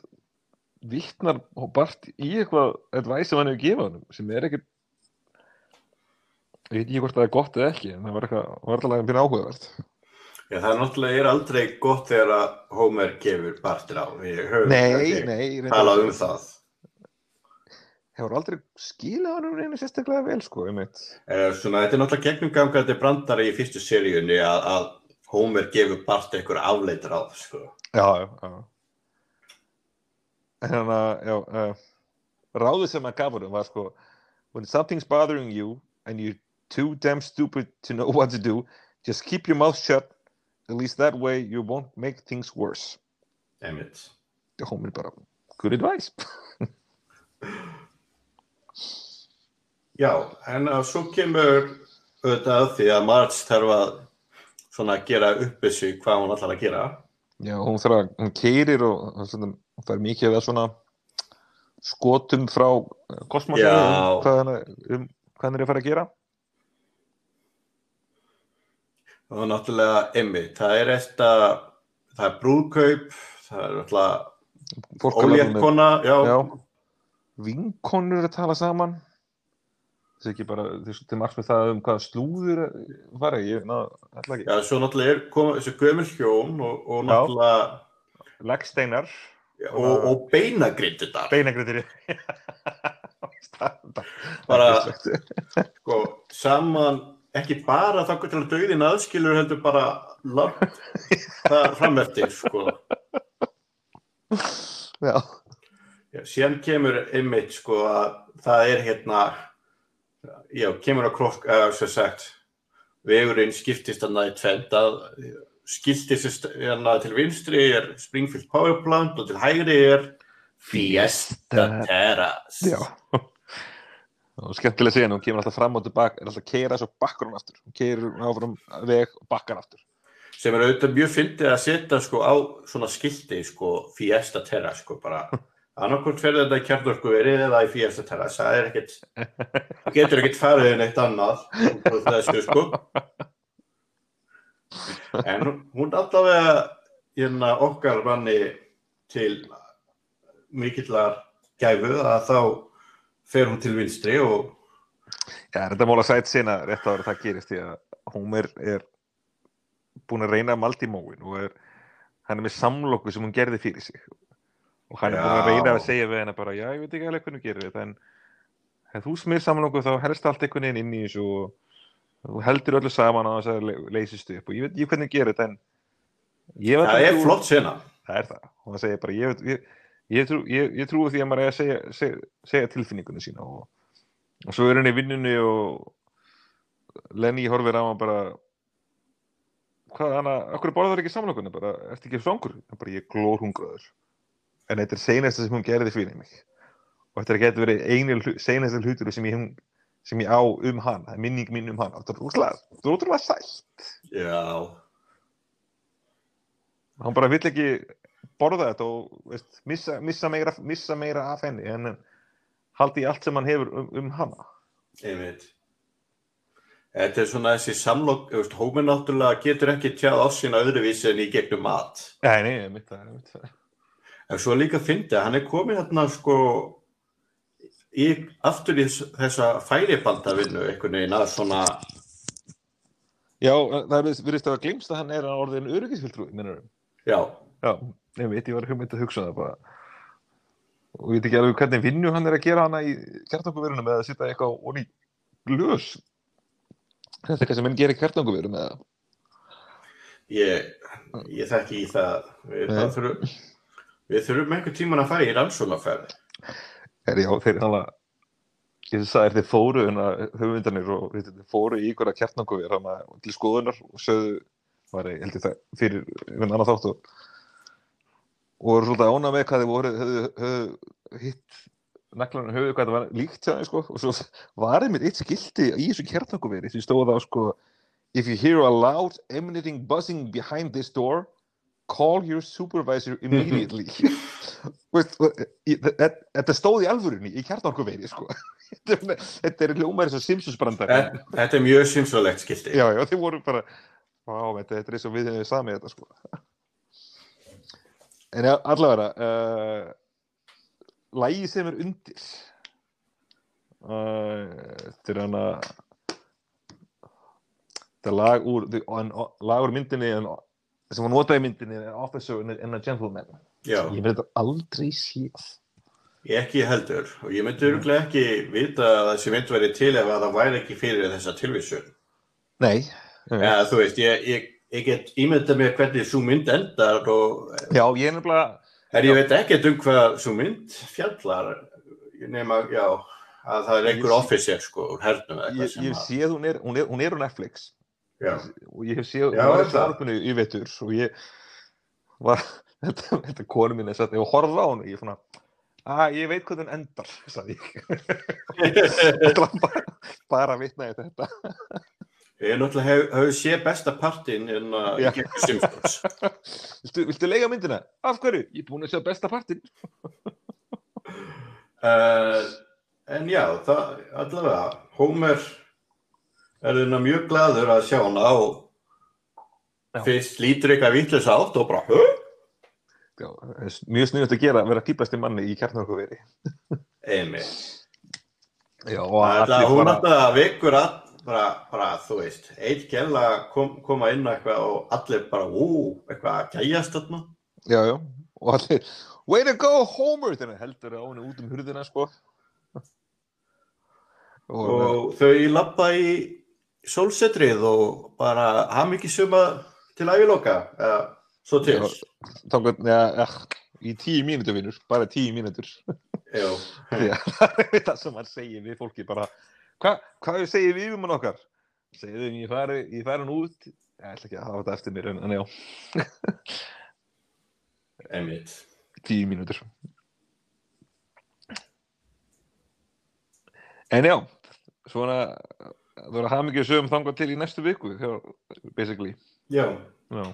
vittnar Bart í eitthvað advice sem hann hefur gefið honum sem er ekkert ég veit ekki hvort það er gott eða ekki en það var eitthvað, var alltaf að finna áhugavert Já, það er náttúrulega er aldrei gott þegar að Homer gefur Bartir á. Nei, nei, talað um það. hefur aldrei skilað honum reyna sérstaklega vel sko, einmitt Eh, Svona, þetta er náttúrulega gegnumgangandi brandari í fyrstu seríunni að, að Homer gefur Bart einhver afleitur á, sko. Já, já, já. Að, já, uh, ráðið sem að gaf honum var sko, when something's bothering you and you're too damn stupid to know what to do, just keep your mouth shut, at least that way you won't make things worse. Hún er bara, good advice. Já, en að svo kemur auðvitað að því að Marge þarf að svona gera upp þessu hvað hún ætlar að gera. Já, hún þarf að, hún keirir og og hún fær mikið af svona skotum frá kosmosinu Já. um hvað hann, er- um er að fara að gera. Og náttúrulega, emmi, það er þetta það er brúðkaup, það er er með- óléttkona, já, Já, vinkonur að tala saman. Það er ekki bara til margs með það um hvað slúður var ég, ná, já, svo náttúrulega er koma þessi gömul hjón og, og náttúrulega Leggsteinar, og, og beinagrindunar, beinagritir Bara- sko, saman ekki bara þakka til að dauðin aðskilur heldur bara langt það fram eftir, sko. Já, Já, síðan kemur einmitt sko að það er hérna já, kemur að krokk eða sem sagt vegurinn skiptist hann í tvend að hérna til vinstri er Springfield Power Plant og til hægri er Fiesta. Terrace. Já. Og skemmtilega að segja hún kemur alltaf fram og tilbaka er alltaf að keira svo bakkar hún aftur. Hún keirur áfram veg og bakkar aftur. Sem er auðvitað mjög fyndið að setja sko á svona skilti sko Fiesta Terrace sko bara annarkvort fer þetta í kjarnorkuverið eða í Fiesta Terrace. Það er ekkert getur ekkert farið inn eitt annað út frá þessu sko en hún- allavega hérna okkar manni til mikillar gæfu að þá fer hún til vinstri og Já, þetta móla sætt sína rétt ára það gerist því að Homer er búin að reyna Maldimóin og er, hann er með samlokku sem hún gerði fyrir sig og hann er búin að Já. reyna að segja við hennar bara, já, ég veit ekki alveg hvernig þú gerir þetta en þú smir samlokku þá helst allt einhvern veginn inn í þessu og þú heldur öllu saman að le- leysist upp og ég veit ekki hvernig þú gerir þetta en ég veit það að er flott sena það er það. Og hann segir bara, ég, ég, ég, trú, ég, ég trúi því að maður er að segja, segja, segja tilfinningunni sína og, og svo er hann í vinnunni og Lenny horfir á hann bara hvað, hann að, okkur borðar ekki samlokunni? Bara, ertu ekki svangur? Hann bara, ég er glórhungraður. En þetta er seinasta sem hún gerði fyrir mig. Og þetta getur verið eini seinasta hlutur sem ég, hún- sem ég á um hann, minning mín um hann. Þetta er útrúlega, sætt. Já, hann bara vill ekki borða þetta og veist, missa, missa, meira, missa meira af henni en haldi í allt sem hann hefur um, um hana. Einmitt. Þetta er svona þessi samlokk, Hómer náttúrulega getur ekki tjáð á sína öðruvísi en í gegnum mat. Nei, nei, ég mitt það, ég. En svo líka fyndi hann er komin hérna sko í, aftur í þess- þessa færibaldavinnu einhvern veginn að svona, Já, það er virðist að vera glimst að hann er að orðin öryggisfylgtrúi, minnur já, Já, ég veit, ég var hugmynd að hugsa það bara. Og ég veit ekki alveg hvernig vinnu hann er að gera hana í kjartanguverunum eða að sitja eitthvað onni í glös. Þetta er eitthvað sem menn gerir í kjartanguverum eða? Ég, ég þekki í það, við, það þurfum, við þurfum einhvern tíman að fara í rannsónaferð. Er já, þeir hann að ég sagði þeir fóru að höfundanir og við þeir fóru í ykkur að kjartanguver hann að til skoðunar og sögðu var ég held ég það fyrir einhvern annan þátt og voru svolítið ána með hvað þið voru höfðu, höfðu hitt naglanum höfðu hvað það var líkt hjá þeim sko og svo var einmitt eitt skilti í þessu kjartanguveri því stóð það sko if you hear a loud emanating buzzing behind this door call your supervisor immediately. Veist, og, í- þe- þetta stóð í alvörunni í kjartanguveri sko. Þetta er- þetta er ljómar eins og Simpsons brandar En, þetta er mjög simsalegt skilti. já, já, þið voru bara þetta, er eins og við hefum samið þetta sko. En allavega uh, Lægi sem er undir uh, Þetta er hana Þetta er lag úr lag úr myndinni en, sem var notað í myndinni Officer and a, Gentleman. Já, Ég með þetta aldrei séð. Ég ekki heldur. Og ég myndi örgulega ekki vita að þessi mynd væri til ef að það væri ekki fyrir þessa tilvísun. Nei. Ja, þú veist, ég, ég, ég get ímyndað mér hvernig svo mynd endar og Já, ég er nefnilega En ég veit ekkert um hvað svo mynd fjallar. Nema, já, að það er einhver officer sko, úr hernum Ég, ég hef séð, hún er, hún er, hún er á Netflix Já, og ég hef séð, var er í vetur og ég var, þetta, þetta konu mín er satt, ég horfði á hún og ég svona, að ég veit hvað hún endar, ég. Var bara, bara að vitna í þetta. ég náttúrulega hef, hef séð besta partinn en uh, Já. í gegnum Simpsons. Viltu, viltu lega myndina? Af hverju? Ég er búin að sjá besta partinn. Uh, en já, það, allavega, Homer er þarna mjög gladur að sjá hana og Já. fyrst lítur eitthvað vitlis átt og bara, höh? Já, er mjög sniðut að gera að vera dýpasti manni í kjarnorkuveri. Einmi. Já, og Það allir hún bara, alltaf vekur all, bara, bara, þú veist, eitt gæla kom, koma inn og eitthvað og allir bara, ú, eitthvað að gæjast þarna. já, já, og allir, way to go Homer, þannig heldur á henni út um hurðina, sko. Og, Og þau lappa í sólsetrið og bara hafa mikið suma til æviloka, eða svo til. Ja, ja, í tíu mínútur, vinnur, bara tíu mínútur. Já. Það sem hann segir við fólki bara, hva, hvað segir við um hann okkar? Segir þau, ég fari, ég fari hann út, ég ætla ekki að hafa þetta eftir mér, en, já, Einmitt. tíu mínútur. En já, svona, það voru að hafa mikið sögum þangað til í næstu viku, basically. Já. Já,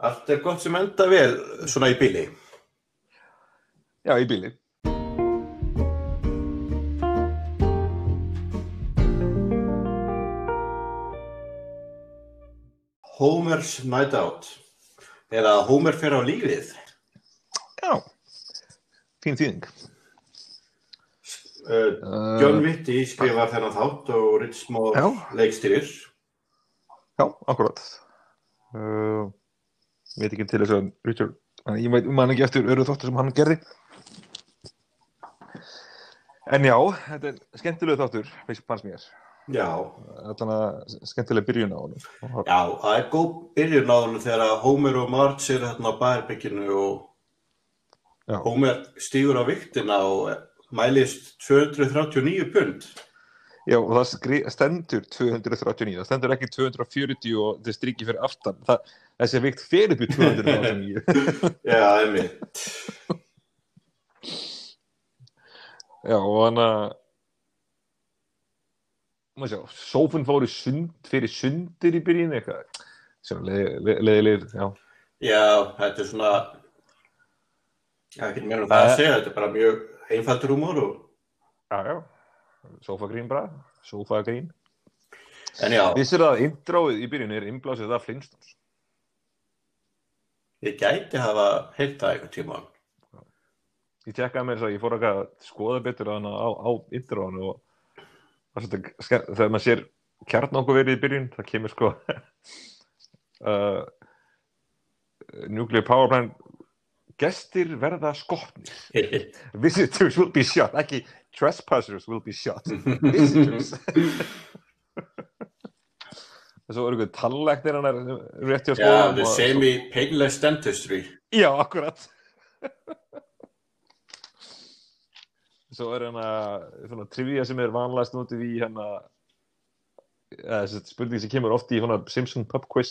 Allt er gott sem enda vel svona í bíli. já í bíli. Homer's Night Out. Eða Homer fer á lífið. Já, fín þýðing. Uh, John Vitti skrifar þennan þátt og Já. leikstýrir. Já, akkurat. Uh, veit ekki til þess að Richard, ég veit, man ekki eftir öru þáttur sem hann gerði. En já, þetta er skemmtilega þáttur, fannst mér. Er skemmtilega byrjun á honum. Já, það er góð byrjun á hann þegar Homer og Marge eru hérna á bærbygginu og Já, Homer stígur á viktina og mælist 239 pund. já og það skri, stendur 239, það stendur ekki 240 og það strikið fyrir aftan. Það, þessi vikt fer upp í 239. Já, einmitt. já, og hann að, maður sjá, sófun fór í sund, fyrir sundir í byrjun eitthvað. Svona leiðilegir, já. Já, þetta er svona, já, ekki meira um það að segja, þetta er bara mjög einfaldur húmor og, Já, já. Sofagrín bara. Sofagrín. en já, Vissir það að introið í byrjun er innblásið af Flintstones? ég gæti hafa heilt það einhvern tíma. Ég tekkaði mér þess að ég fór að skoða betur á, á, á introinu og þegar maður sér kjarnokku verið í byrjun, það kemur sko uh, Nuclear Power Plant gestir verða skotnir. Visitors will be shot, ekki trespassers will be shot. Visitors. Svo eru ykkur talleknir hann er rétt hjá Já, skólanum the og- semi-painless dentistry. Já, akkurat. Svo er hérna svona trivia sem er vanlega snútið í hérna eða þessi spurning sem kemur oft í svona Simpson pub quiz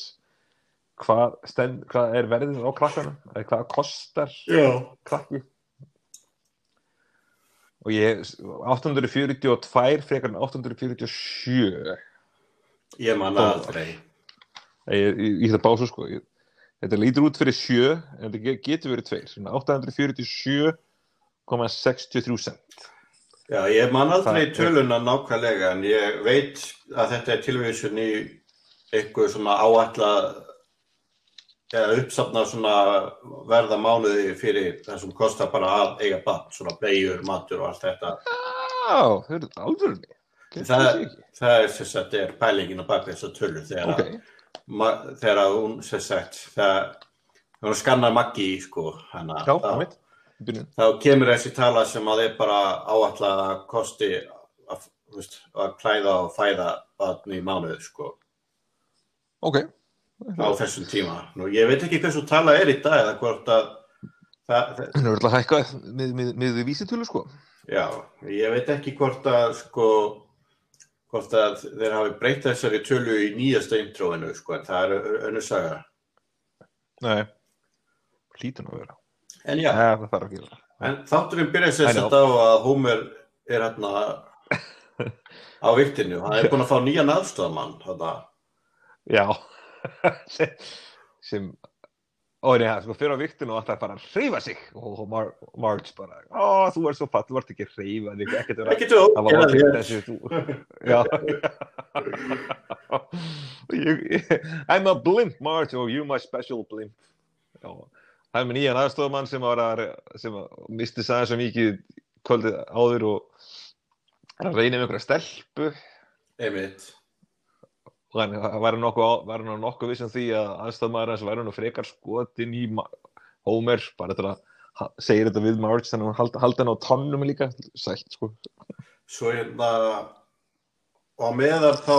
hvað, stend, hvað er verðið á krakkanum? Eða hvað kostar Já. krakki? Og ég 842 frekar en 847 Ég man það aldrei. ég, ég, ég það básu sko. Ég, þetta lítur út fyrir 7 en þetta ge- getur verið 2 svona 847,63 cent Já, ég man aldrei er- töluna nákvæmlega en ég veit að þetta er tilvísun í eitthvað svona áætla eða uppsafna svona verða mánuði fyrir það sem kostar bara að eiga bann, svona bleiur, matur og allt þetta. Já, þau eru alvörunni Það, það er sem sagt er pælingin á bak þessa tölu þegar, Ok, að, þegar að hún sagt þegar hún skannar Maggi sko hana, já, það Byrjun. þá kemur þessi tala sem að er bara áætla að kosti að, veist, að klæða og fæða barn í mánuð sko. Ok, á þessum tíma. Nú ég veit ekki hversu tala er í dag eða hvort að það, það, er alltaf hækkað með, með, með vísitölu sko já, ég veit ekki hvort að sko hvort að þeir hafi breytt þessari tölu í nýjasta introinu sko en það er önnur saga. Nei, hlýtur nú að vera En já, Nei, það þarf ekki en þátturinn byrjar sér þetta á að Homer er hérna á viktinu. Hann er búinn að fá nýjan aðstofmann. Já sem, sem og nei, sko, fyrir á viktinu og alltaf bara hreyfa sig. Og, og Mar Marge bara, ó, þú ert svo fatt, þú ert ekki hreyfa þig, ekkert vera ég, ég, I'm a blimp, Marge, oh, you my special blimp. Það er með nýjan aðstofamann sem var að, sem misti sæða svo mikið kvöldið áður og er reyna með einhverja stelpu. Einmitt. Og hann var nokkuð, á- var hann nokkuð viss um því að aðstofmaður hans væri nú frekar skotin í Homer bara þetta að segir þetta við Marge þannig að hann halda, halda hann á tonnum líka. Sælt sko. Svo hérna, og á meðan þá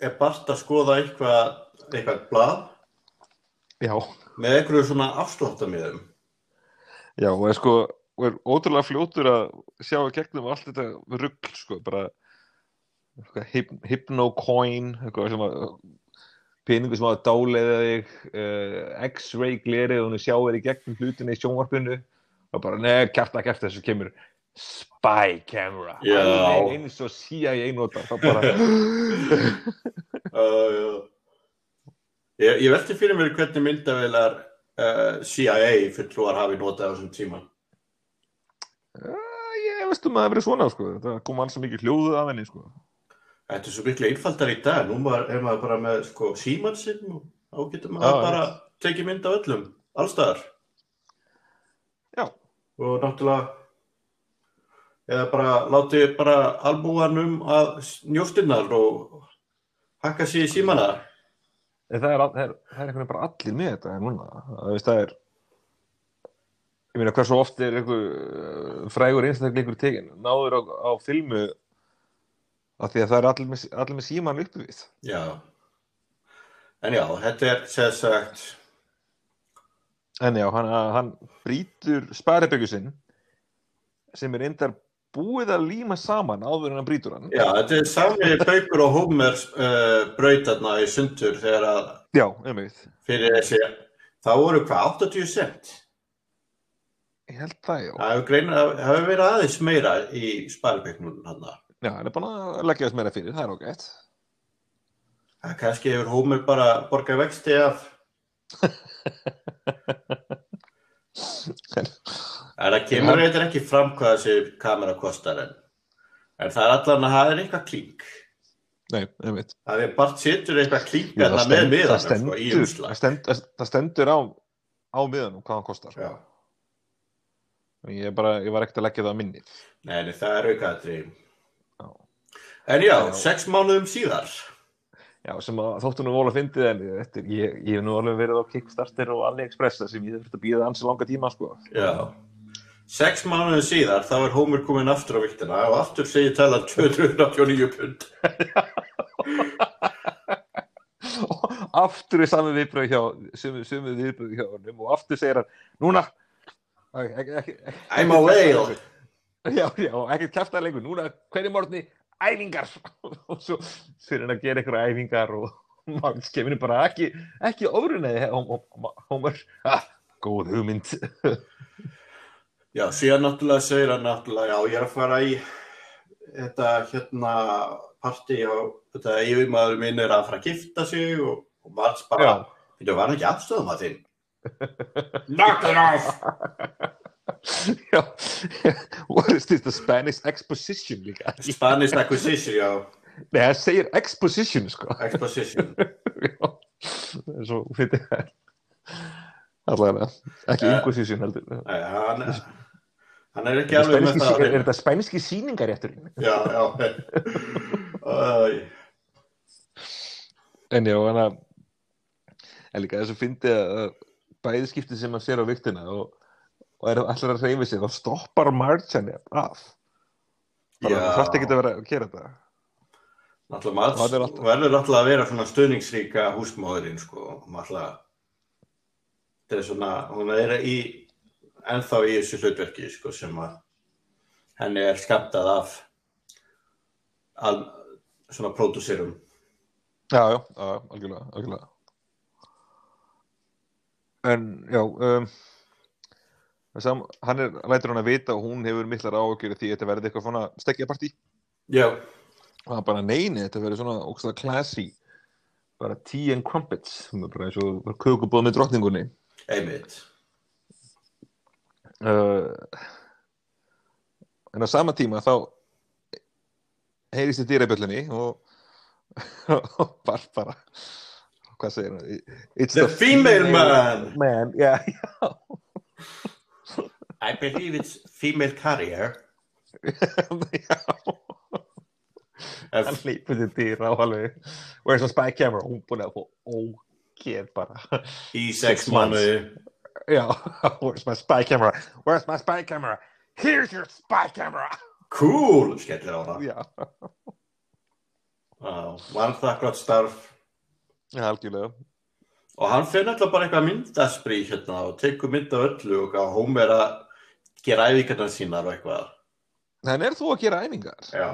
er Bart að skoða eitthvað, eitthvað blað. Já, með einhverju svona afsláttamíðum. já og er sko og er ótrúlega fljótur að sjá gegnum allt þetta rugl sko bara hypnocoin sem að peningu sem að dáleiða þig uh, x-ray glerið og hún sjá þér í gegnum hlutinni í sjónvarpinu. Og bara neða kæfta kæfta þessu kemur spy camera. Eins og CIA notar það bara Uh, ég, ég velti fyrir mér hvernig myndavélar uh, CIA fulltrúar hafi notað á þessum tíma. uh, ég veist um að það hafi verið svona sko. Það kom alls svo mikið hljóðuð af henni sko Þetta er svo miklu einfaldar í dag. Nú er maður bara með sko, símansinn og þá getur maður Já, bara tekið mynd af öllum, allstaðar. já, Og náttúrulega, eða bara látið bara albúanum að njóstinnar og hakka sér í símana. En það er, það er, það er einhvern veginn bara allir með þetta núna. Það, veist, það er, ég meina hversu oft er einhver uh, frægur einstakleikur tekinn, náður á, á filmu af því að það er allir með, allir með síman uppi við. Já. En já, þetta er séð sagt, En já, hann, hann brýtur spariböggu sinn sem er endar búið að líma saman áður en hann brýtur hann. já, þetta er sami Baukur og Homer uh, brautarna í sundur þegar að Já, fyrir þessi, það voru hvað, 80 cent? Ég held það, já. Það hefur hefur verið aðeins meira í sparibegnum hann. Já, hann er búin að leggja þess meira fyrir, það er ágætt. Það kannski hefur Homer bara borgað vexti af, En, en það kemur eitthvað ekki fram hvað þessi kamera kostar en, en það er allan að er eitthvað klink. nei, einmitt. Það er bara setur eitthvað Jú, þarna það með miðanum sko, í umslag. það stendur, það stendur á, á miðanum hvað hann kostar. Já. Ég, bara, ég var ekkert að leggja það að minni. Nei, það er aukaðri. En já, Já. sex mánuðum síðar. Já, sem að þóttu nú vola að fyndið en eftir, ég, ég hef nú alveg verið á Kickstarter og AliExpress sem ég hef þurft að býða ansi langa tíma, sko. Já. Sex mánuðum síðar, þá er Homer komin aftur á viktina og aftur segir talan 289 pund. Aftur er sami viðbröð hjá, sumi, viðbröð hjá honum og aftur segir hann, núna, I'm a whale. Já, já, ekkert kæftaði lengur, núna hverju morgni æfingar og svo fyrir hann að gera einhverja æfingar og Magnús kemur bara ekki, ekki ofrunniði Homer, ah, góð hugmynd Já, síðan náttúrulega segir hann náttúrulega, já, ég er að fara í þetta hérna partí og þetta yfirmaður minn er að fara að gifta sig og, og Mats bara, þetta var ekki afstöðum að þinn. Knock it off! Já, what is this, the Spanish exposition líka Spanish acquisition, já, Nei, það segir exposition, sko exposition. Já, það er svo fyrir það Allavega, ekki Eh. inquisition heldur Nei, hann, hann er ekki Er alveg með það. er þetta spænski síningarétturinn? Já, já. Æ, En já, hann að en líka þess að fyndi að bæði skiptið sem hann sér á viktina og, og er allir að reyfi sig og stoppar henni af það þarf ekki að vera að gera þetta alltaf- verður náttúrulega að vera svona stuðningsríka húsmóðurinn, sko. Náttúrulega, þetta er svona, hún er í, ennþá í þessu hlutverki, sko, sem að henni er skamtað af al, svona pródúsirum. Já, já, já, algjörlega, algjörlega En, já um, sam, hann er, lætur hann að vita og hún hefur miklar áhugjur því að þetta verði eitthvað svona stekkjapartí Já, og hann bara neini, þetta verður svona ógstlega classy bara tea and crumpets sem er bara eins og kökubóð með drottningunni einmitt. uh, en á sama tíma þá heyrist í dýrabjöllunni og, og Barbara hvað segir hann? It's The female man. man. Já, já. I believe it's female carrier. En, hann hlýpur til dýra og alveg where's my spy camera? hún búin að få ógeð bara í sex Six months. mánuði. já, where's my spy camera? where's my spy camera? here's your spy camera Cool, skellir á það. já, Vann þakklátt starf. já algjörlega Og hann fyrir alltaf bara eitthvað myndasprý hérna og tekur mynd af öllu og er að gera æfingarnar sínar og eitthvað. en er þú að gera æfingar? Já.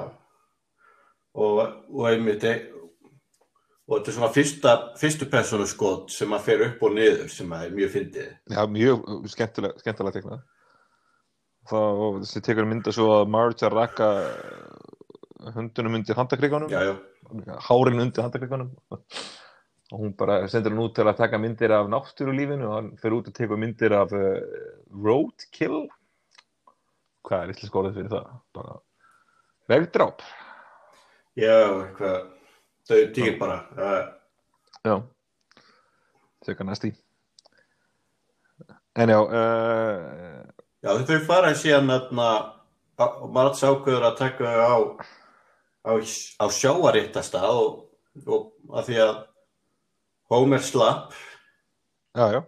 Og, og einmitt, e- og þetta er svona fyrsta, fyrstu persónu skot sem að fer upp og niður sem að er mjög fyndið. Já, mjög skemmtilega, skemmtilega teiknað. Það, og þessi tekur mynda svo að Marge að rakka hundunum undir já. hárin undir handakrikanum. Og hún bara sendur hann út til að taka myndir af náttúrulífinu og hann fer út og tekur myndir af uh, roadkill. Hvað er íslensk orðið fyrir það? Bara vegdráp. Já, eitthvað, þau dýr bara. Já. Tekur næst í. En já, uh, já, þau fara síðan og maður sákuður að taka þau á, á, á sjáaréttasta og, og að því að Homer slapp, já, já.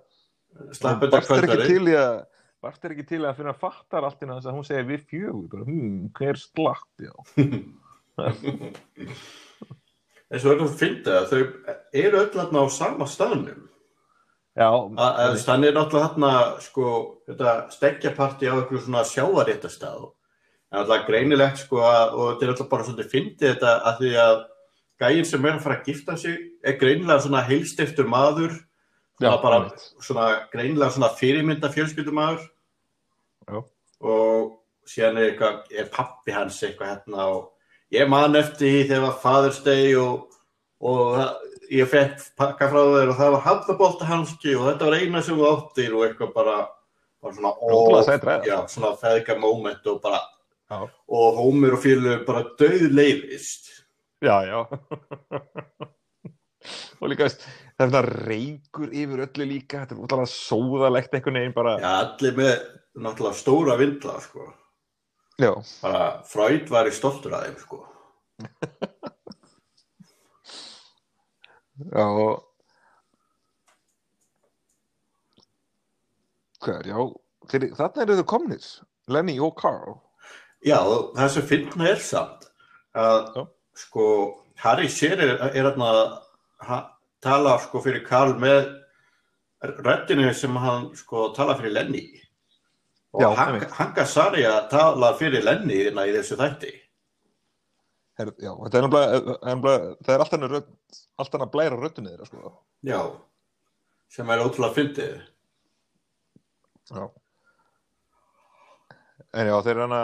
slapp þetta er ekki kvöldari. til í að Bart er ekki til að finna að fattar allt innan þess að hún segir við fjögur bara, hmm, hver slapp, já En svo er það að finna að þau eru öll þarna á sama staðnum. já, Þannig er náttúrulega þarna sko, þetta stekkjaparti á einhverju svona sjáaréttastað. En alltaf greinilegt sko að, og þetta er alltaf bara svolítið fyndið þetta að því að gæinn sem er að fara að gifta sig er greinilega svona heilstiftur maður, já, svona bara einmitt. svona greinilega svona fyrirmynda fjölskyldumadur já, og síðan er, eitthvað, er pappi hans eitthvað hérna og ég man eftir því þegar var Father's Day og, og það- ég fekk pakka frá þér og það var hafnabolta hanski og þetta var eina sem þú áttir og eitthvað bara, bara svona ræða. já, svona feðga moment og bara já, og Homer og félög bara döð leifist já, já. og líka veist það er svona reykur yfir öllu líka þetta er útlalega sóðalegt einhvern veginn bara, já, allir með náttúrulega stóra vindla sko. já, bara Freud var í stoltur að þeim sko. já og hvað er, já þarna eru þau komnir Lenny og Carl Já, það sem finna er samt að Já. sko Harry sér er, er að ha, tala sko fyrir Karl með röddinu sem hann sko tala fyrir Lenny og Já, Han- einmitt. Hanka Sarja tala fyrir Lenny hérna í þessu þætti Her, já, þetta er nefnilega, er nefnilega það er alltaf rödd, alltaf að blæra röddunni þeirra sko. Já, sem er ótrúlega fyndið Já. En já, þeir eru hana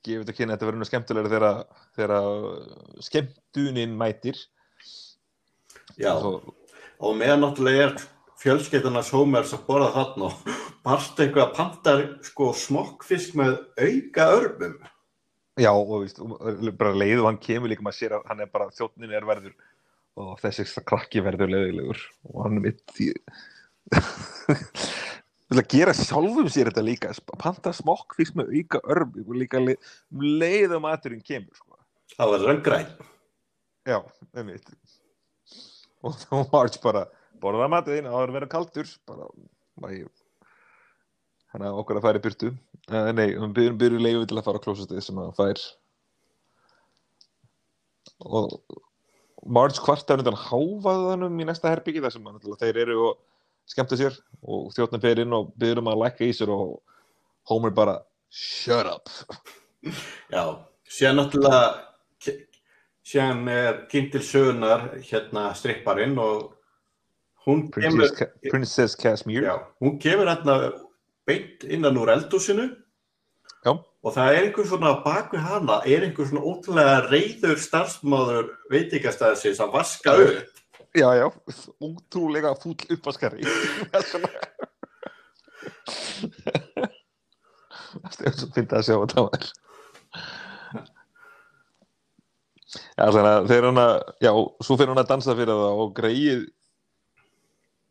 gefið þetta kynna, þetta verður nú skemmtilega þegar, þegar skemmtunin mætir Já, Svo, og meðan náttúrulega er fjölskeitunas Homers að borða þarna og barst eitthvað pantar sko smokkfisk með auka örmum? Já, og víst, og bara leiðu hann kemur líka maður sér að hann er bara þjóttnin er verður og þessi krakki verður leiðilegur og hann mitt í vil að gera sjálfum sér þetta líka panta smokkfisk með auka örm og líka um leið og maturinn kemur sko. þá verður hann græn Já, einmitt og þá Marge bara borða matinn á að vera kaldur. Bara, mæ hann að okkur að í byrtu uh, nei, hann byrjum byrjum leiðu til að fara á klósastið sem hann fær. Og Marge kvartar undan háfaðanum í næsta herbyggi þar sem hann, þeir eru og skemmta sér og þjóttna fer inn og byrjum að lækka í sér og Homer bara shut up. Já, síðan náttúrulega síðan er kynnt til sögunar hérna stripparinn og hún kemur, Princess, Ca Princess Casimir já, hún kemur hérna beint innan úr eldúsinu Já. og það er einhver svona bak við hana er einhver svona ótrúlega reyður starfsmáður veitingastæðsins að vaska upp Já, já, ótrúlega fúll uppvaskari. Það er svo fyndið að sjá að það var. Já, þannig að já, svo fyrir hann að dansa fyrir það og greið,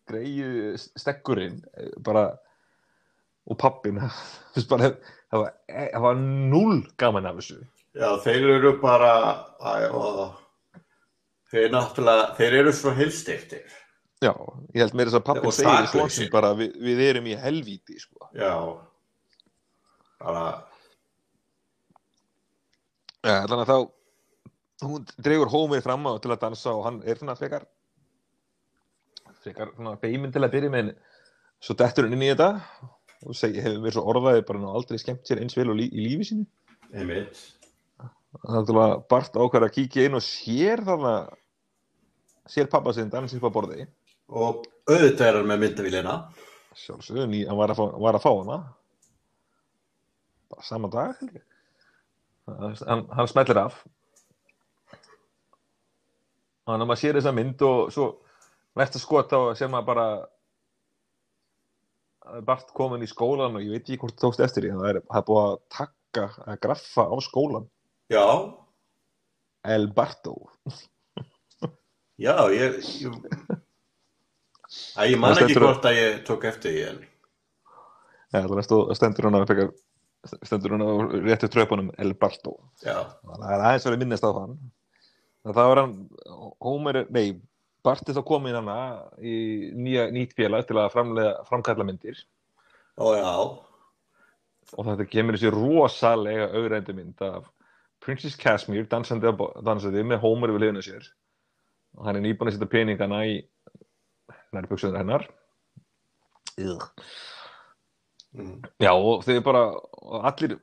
greið stekkurinn, eh, bara, og pappin, það var, eh, var null gaman af þessu. Já, þeir eru bara, æ, þeir náttúrulega, þeir eru svo heilstiftir. Já, ég held meira þess að pappin segir slónsum bara, við, við erum í helvíti, sko. Já, bara, Já, þannig að þá hún dregur hómið fram á til að dansa og hann er svona frekar frekar svona feiminn til að byrja með en svo dettur hann inn í þetta og segi, hefur verið svo orðaði bara nú aldrei skemmt sér eins vel og lí, í lífi einmitt. þannig að Bart ákvæður að kíkja inn og sér þarna sér pappa sinn dansa upp á borði. Og auðvitað er hann með myndavílina. sjálfsögðu, ný- hann var að fá, var að fá hana. Bara sama dag hann, hann smellir af þannig að maður sér þessa mynd og svo næsta skot þá sem maður bara að Bart komin í skólan og ég veit ekki hvort þú tókst eftir því það er, er búið að takka að graffa á skólan Já, El Barto já, ég, ég, ég man ekki stendur- hvort að ég tók eftir því en. ja, það stendur hann að stendur hann á réttu tröpunum El Barto Já, það er aðeins verið minnist á þann það var hann Homer, nei, Bart er þá komin hana í nýja, nýtt félag til að framlega, framkalla myndir. Ó og þetta kemur þessi rosalega auðrændi mynd af Princess Casimir dansandi, dansandi með Homer við liðinu sér. Og hann er nýbúin að setja peningana í næri buksunar hennar mm. Já, og þeir bara allir,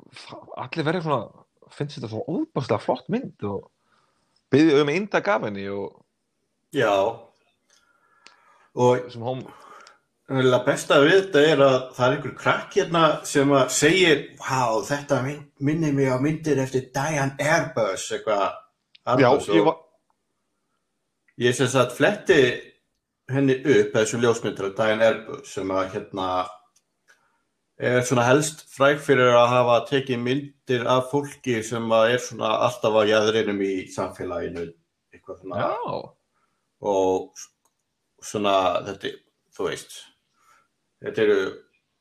allir verður svona finnst þetta svo óbærslega flott mynd og byggði um eindag af henni og já. Og sem Það besta við þetta er að það er einhver krakk hérna sem að segir Vá, þetta minn, minnir mig á myndir eftir Diane Airbus eitthvað Já, ég var ég sem sagt fletti henni upp þessu ljósmyndir af Diane Airbus sem að hérna er svona helst fræg fyrir að hafa tekið myndir af fólki sem að er svona alltaf á jæðrinum í samfélaginu eitthvað svona Já, og svona þetta, þú veist þetta eru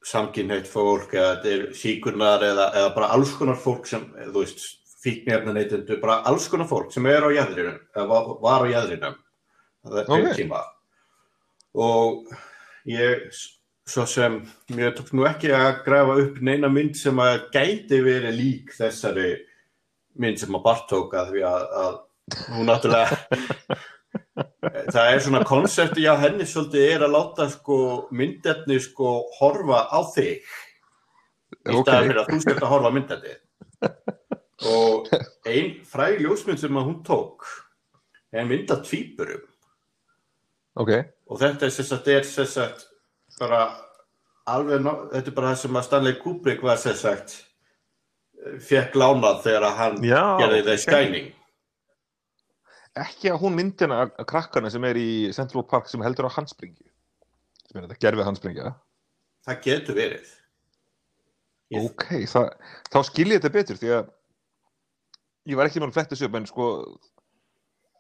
samkynheitt fólk eða þetta eru síkurnar eða, eða bara alls konar fólk sem, þú veist, fíknefna neytendur, bara alls konar fólk sem er á jæðrinum, eða var, á jæðrinum það er Ok. okay. tíma og ég svo sem, mér tók nú ekki að grafa upp neina mynd sem að gæti verið lík þessari mynd sem að Bart tók að því að, að hún náttúrulega það er svona konsepti hjá henni svolítið er að láta sko myndefni sko horfa á þig. Í Ok. staðan fyrir að þú skert að horfa á myndefni og ein fræg ljósmynd sem að hún tók er mynd af tvíburum. Ok. Og þetta er sem bara alveg, þetta er bara það sem að Stanley Kubrick var sem sagt fekk lánað þegar að hann Já, gerði. The Shining. Ekki að hún myndina að krakkana sem er í Central Park sem heldur á handspringi sem er þetta gerfið handspringja það getur verið. Ég- Ok, það, þá skil ég þetta betur því að ég var ekki með að fletta upp en sko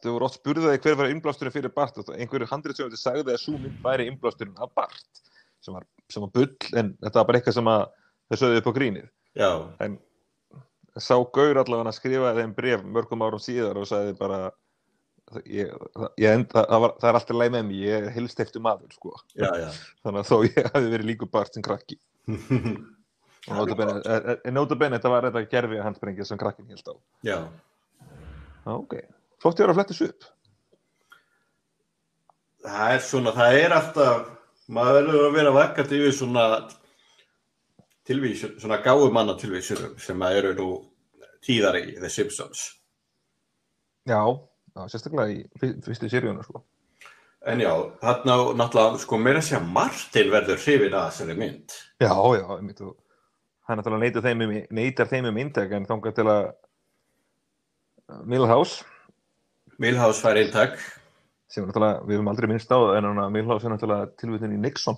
þau voru oft spurðaði hver var innblásturinn fyrir Bart og einhverju handritsöfundi sagði að svo mynd væri innblásturinn af Bart sem var, sem var bull en þetta var bara eitthvað sem að þau sögðu upp á grínið. Já, en sá Gaur allavega að skrifa þeim bref mörgum árum síðar og sagði bara ég, ég enda, það, var, það er alltaf leið með mig, ég er hilsteftu maður sko. já, já. Þannig að þó ég hafi verið líku Bart sem krakki. Og en- en notabene þetta var þetta gerfi handsprengið sem krakkin held á. Já, ok, flott ég var að fletta þessu upp? Það er svona, það er alltaf maður verður að vera vakandi yfir svona tilvísun, svona gáumanna tilvísunum sem að eru nú tíðar í The Simpsons. Já, já sérstaklega í fyr- fyrstu seríuna sko. en já, þarna náttúrulega sko meira að segja Martin verður hrifin að þessari mynd. Já, já, einmitt og hann náttúrulega neytar þeim um, neytar þeim um intak en þangað til að Milhouse Milhouse fær eintak sem er náttúrulega, við hefum aldrei minnst á en hann Milhouse er náttúrulega tilvittin í Nixon.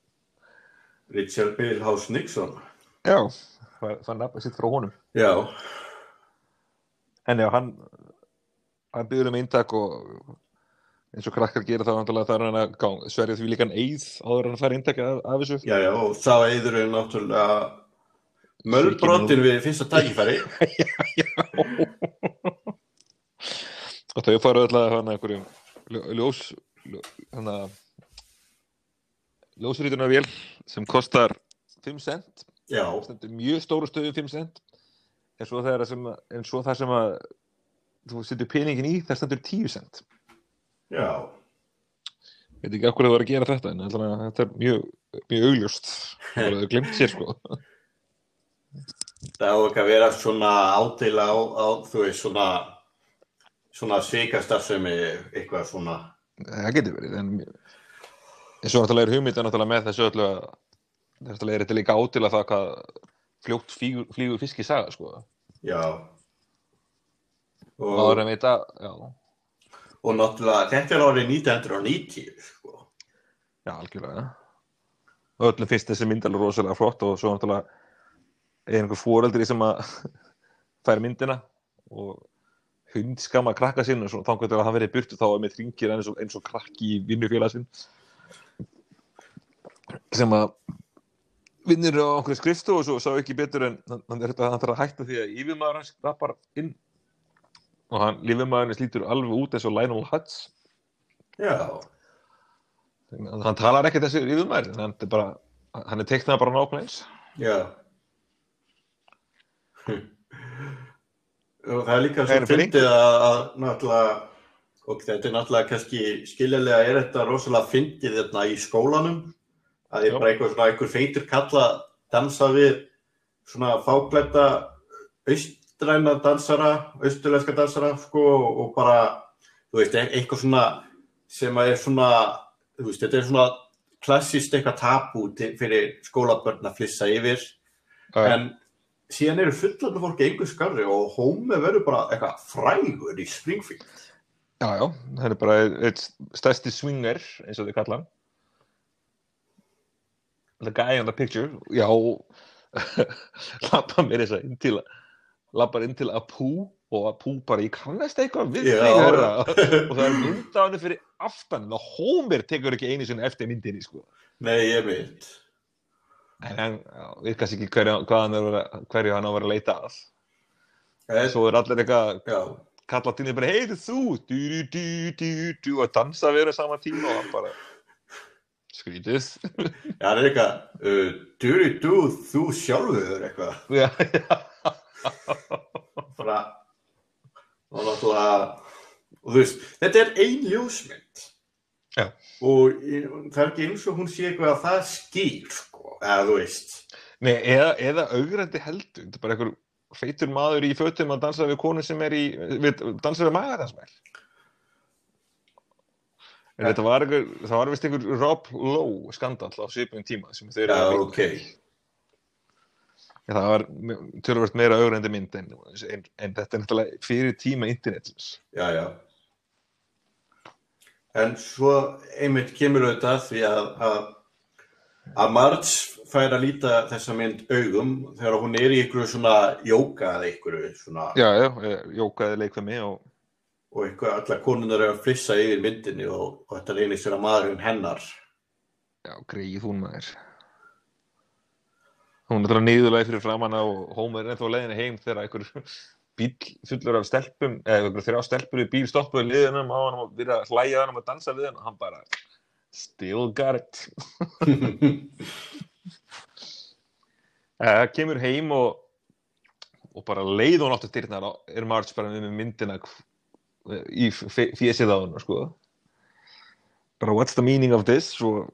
Richard Milhouse Nixon. já, það það nafnir sitt frá honum. Já, en já, hann hann byggður um eintak og eins og krakkar gera þá náttúrulega það er hann að sverja því líkan eið áður að fara eintak af, af þessu. Já, já, og þá eður við náttúrulega mölbrotin við fyrsta tækifæri. og þau fara öll að hann einhverjum ljó- ljós hann að ljósrýtunarvél sem kostar 5 cent mjög stóru stöðu 5 cent en svo, þegar sem, að- það sem að þú setur peningin í það stendur 10 cent já, veit ekki okkur það var að gera þetta en að þetta er mjög, mjög augljóst. Það er glemt sér sko. Það á ekki að vera svona ádela á, á þú veist, svona, svona svikastarfsemi, eitthvað svona. það getur verið en, en svo náttúrulega er hugmynda náttúrulega með þessu öllu að náttúrulega er þetta líka ádela það hvað fljótt flýgur, flýgur fisk í saga sko Já. og Og, áður en vita já, og náttúrulega, þetta er árið 1990, sko. já algjörlega og öllum finnst þessi mynd alveg rosalega flott og svo náttúrulega er einhver fóreldri sem að fær myndina og hundskama krakka sinn og þá hvernig hann verið burtu þá er með þringir eins og, eins og krakki í vinnufélag sinn. Sem að vinnur á okkur skrifstu og svo sá ekki betur en hann, þarf að hætta því að yfirmaður hans rappar inn og hann, yfirmaður hans lítur alveg út eins og Lionel Hutz. Já, hann talar ekki þessi yfirmaður hann er bara hann er teiknað bara nákvæmlega eins. Já. og það er líka Það er svo fyndið að, að náttúrulega, og þetta er náttúrulega kannski skiljanlega er þetta rosalega fyndið þarna í skólanum, að ég Já. bara einhver svona einhver feitur kalla dansa við svona fáklætta austræna dansara, austurlenska dansara, sko, og bara, þú veist, eitthvað svona sem að er svona, þú veist, þetta er svona klassist eitthvað tabú til, fyrir skólabörn að flissa yfir, en síðan eru fullandu fólki einhver skarri og Hómi verður bara eitthvað frægur í Springfield. Já, já, það er bara eitt stærsti swinger, eins og þið kalla. The guy on the picture, já, lappa mér þess að inn til lappar inn til að pú og að pú bara, ég kannast eitthvað við og það er mynd á henni fyrir aftan, og Homer tekur ekki einu sinni eftir myndinni, sko. Nei, ég veit. En hann, kannski ekki hverju, er vera, hverju hann á að vera að leita að. Eh, Svo er allir eitthvað, kalla til því bara, hei, þú, du, du, du, du, og dansa á sama tíma og hann bara, skrítið. Já, það er eitthvað, uh, duri du, þú sjálfur eitthvað. já, já, Bara, og náttúrulega, og þú veist, þetta er ein ljósmynd. Já. Og í- það er ekki eins og hún sé eitthvað að það skýr, eða þú veist. Nei, eða, eða augrandi heldur, þetta er bara einhver feitur maður í fötum að dansa við konu sem er í, við, dansa við magadansmæl. En þetta var einhver, það var vist einhver Rob Lowe skandall á svipum tíma sem þau eru að leika. ok. Já, það var tölvöld meira augrandi mynd en, en, en þetta er náttúrulega fyrir tíma internetins. Já, já. En svo einmitt kemur auðvitað að því að, að, að Marge fær að líta þessa mynd augum þegar hún er í ykkur svona jóka eða ykkur svona Já, já, ég jókaði leik við mig og og ykkur allar konunar er að flissa yfir myndinni og, og þetta reynir sér að maðurinn hennar. já, greið hún maður. Hún er náttúrulega niðurlega fyrir framanna og Homer er ennþá á leiðinni heim þegar einhver bíl fullur af stelpum, eða einhver þrjá stelpur í bíl stoppuði liðinum á hann og byrja að hlæja hann og dansa við hann og hann bara still got it. Það kemur heim og, og bara leið hún áttu dyrnar á- er Marge bara með myndina í fésið á hann sko. bara what's the meaning of this og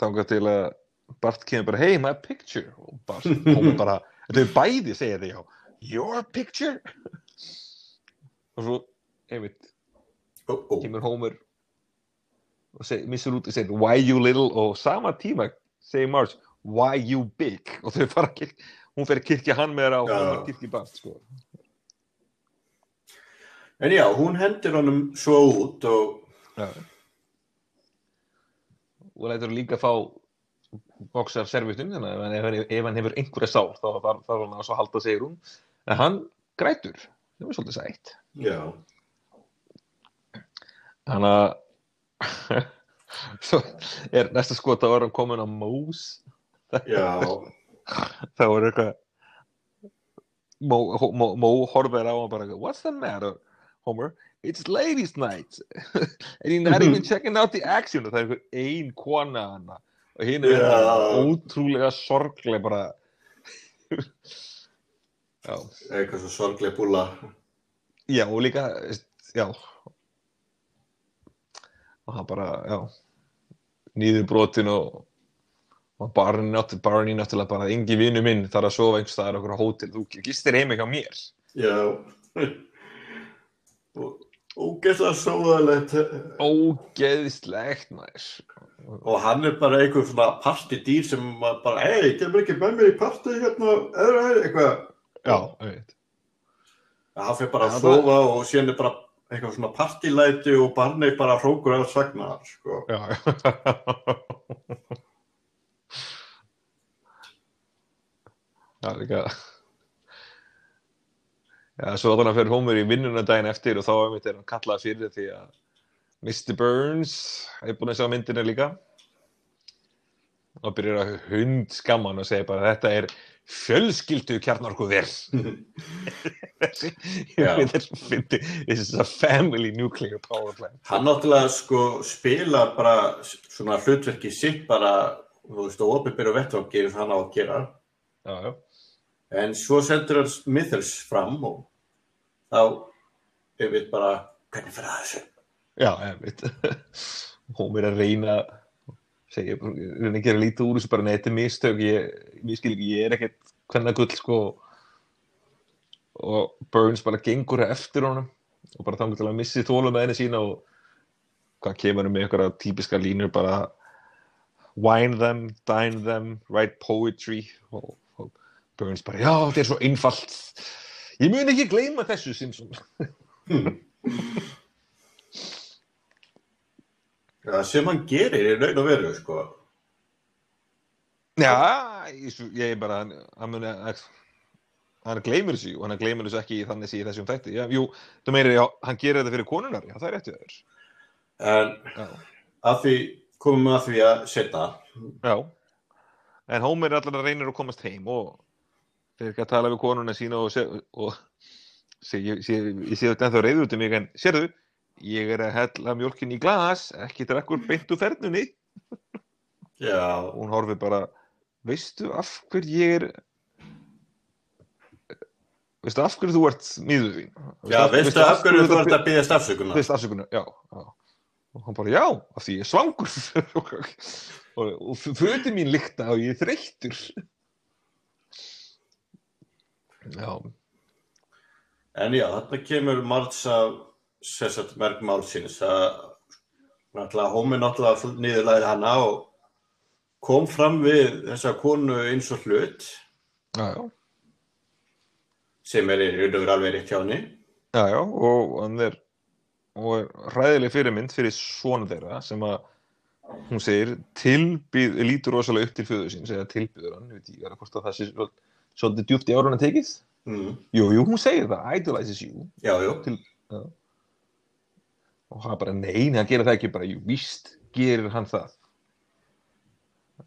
þangað til að Bart kemur bara hey my picture og Bart Homer bara, þetta er bæði segja þig já, your picture og svo einmitt Ó, ó. kemur Homer út og segir why you little og sama tíma segir Marge why you big og þau fara að kirkja hún fer að kirkja hann með það og Já. Homer kirkja Bart sko. En já, hún hendir honum svo út og Já. Og lætur líka fá boxar servitun, þannig að ef, hann- ef hann hefur einhverja sár þá þarf hann að halda sig hún. En hann grætur, það var svolítið sætt. já, Þannig að svo er næsta skot að vera komin á Mós. já, Það var eitthvað Mó, Mó, Mó horfir á hann bara What's the matter, Homer? It's ladies night and you're not even checking out the action og það er einhver ein kona hana og hinn er Já. ótrúlega sorgleg bara Já, eitthvað svo sorgleg búla. já og líka já og hann bara, já. Nýður brotin og og barni náttúrulega bara engi vinnu minn þarf að sofa einhvers staðar okkur á hótel. Þú gistir heimi hjá mér. Já, og ógeðslega sóðalegt. ógeðslegt maður. Og hann er bara einhver svona partydýr sem bara, hei, kemur ekki með mér í partí hérna, eða eitthvað. já, ég veit. Hann fyrir bara að sofa og síðan er bara eitthvað svona partílæti og barnið bara hrókur að sagna, sko. já, líka já, svo þannig að fyrir Homer í vinnuna daginn eftir og þá einmitt er hann kallað fyrir því að Mr. Burns er búin að sjá myndina líka og byrjar að hund skamman og segja bara þetta er fjölskyldu kjarnarku verð þessi Já. ég veit þessu fyndi this is a family nuclear power plant Hann náttúrulega sko spilar bara svona hlutverki sitt bara, þú veist, og opinbyrju vettvangi eins og hann á að gera. já, já En svo sendur hann Smithers fram og þá er við bara, hvernig fyrir það þessu? Já, ég veit. Hún er að reyna segja, reyna að gera lítið úr þessu bara neyti mistök, ég, ég skil ekki, ég er ekkert hvenna gull sko. Og Burns bara gengur eftir honum og bara þangur til að missi þólu með henni sína og hvað kemur með einhverja típiska línur bara wine them, dine them, write poetry. Og, og Burns bara, já, þetta er svo einfalt. Ég mun ekki gleyma þessu Simpson Já, sem hann gerir í raun og veru, sko. Já, ég, er bara, hann, hann muni að, hann gleymir þessu og hann gleymir þessu ekki þannig í þessum þætti. Já, jú, þú meiri, já, hann gerir þetta fyrir konunar, já, það er réttið þér. En Já, að því, komum við að því að setja, já. En Homer er allar að reynir að komast heim og þeir ekki að tala við konuna sína og, og se, ég, sé, sé þetta ennþá reyður út um mig, en sérðu, ég er að hella mjólkin í glas, ekki drekkur beint úr fernunni. já, hún horfir bara, veistu af hver ég er, veistu af hverju þú ert miður þín? já, veistu af hverju þú ert að byggja stafsökunar? Fyrst afsökunar, já, já. Og hann bara, já, af því ég er svangur. og, og föti mín lykta og ég er þreyttur. Já, En já, þarna kemur Marts að sérstætt merk málsins að náttúrulega Hómi náttúrulega niðurlæði hana og kom fram við þessa konu eins og hlut já, já. sem er í raun og veru alveg rétt hjá henni. Já, já, og hann er, og er ræðileg fyrirmynd fyrir svona þeirra sem að hún segir tilbyð, lítur rosalega upp til föðu sín, segja tilbyður hann, ég veit ekki hvort að það sé svol- svolítið djúpt í árunna tekið. Mm. Jú, jú, hún segir það, idolizes you. Já, já, til já. Og hann bara nein, hann gerir það ekki bara, jú, víst gerir hann það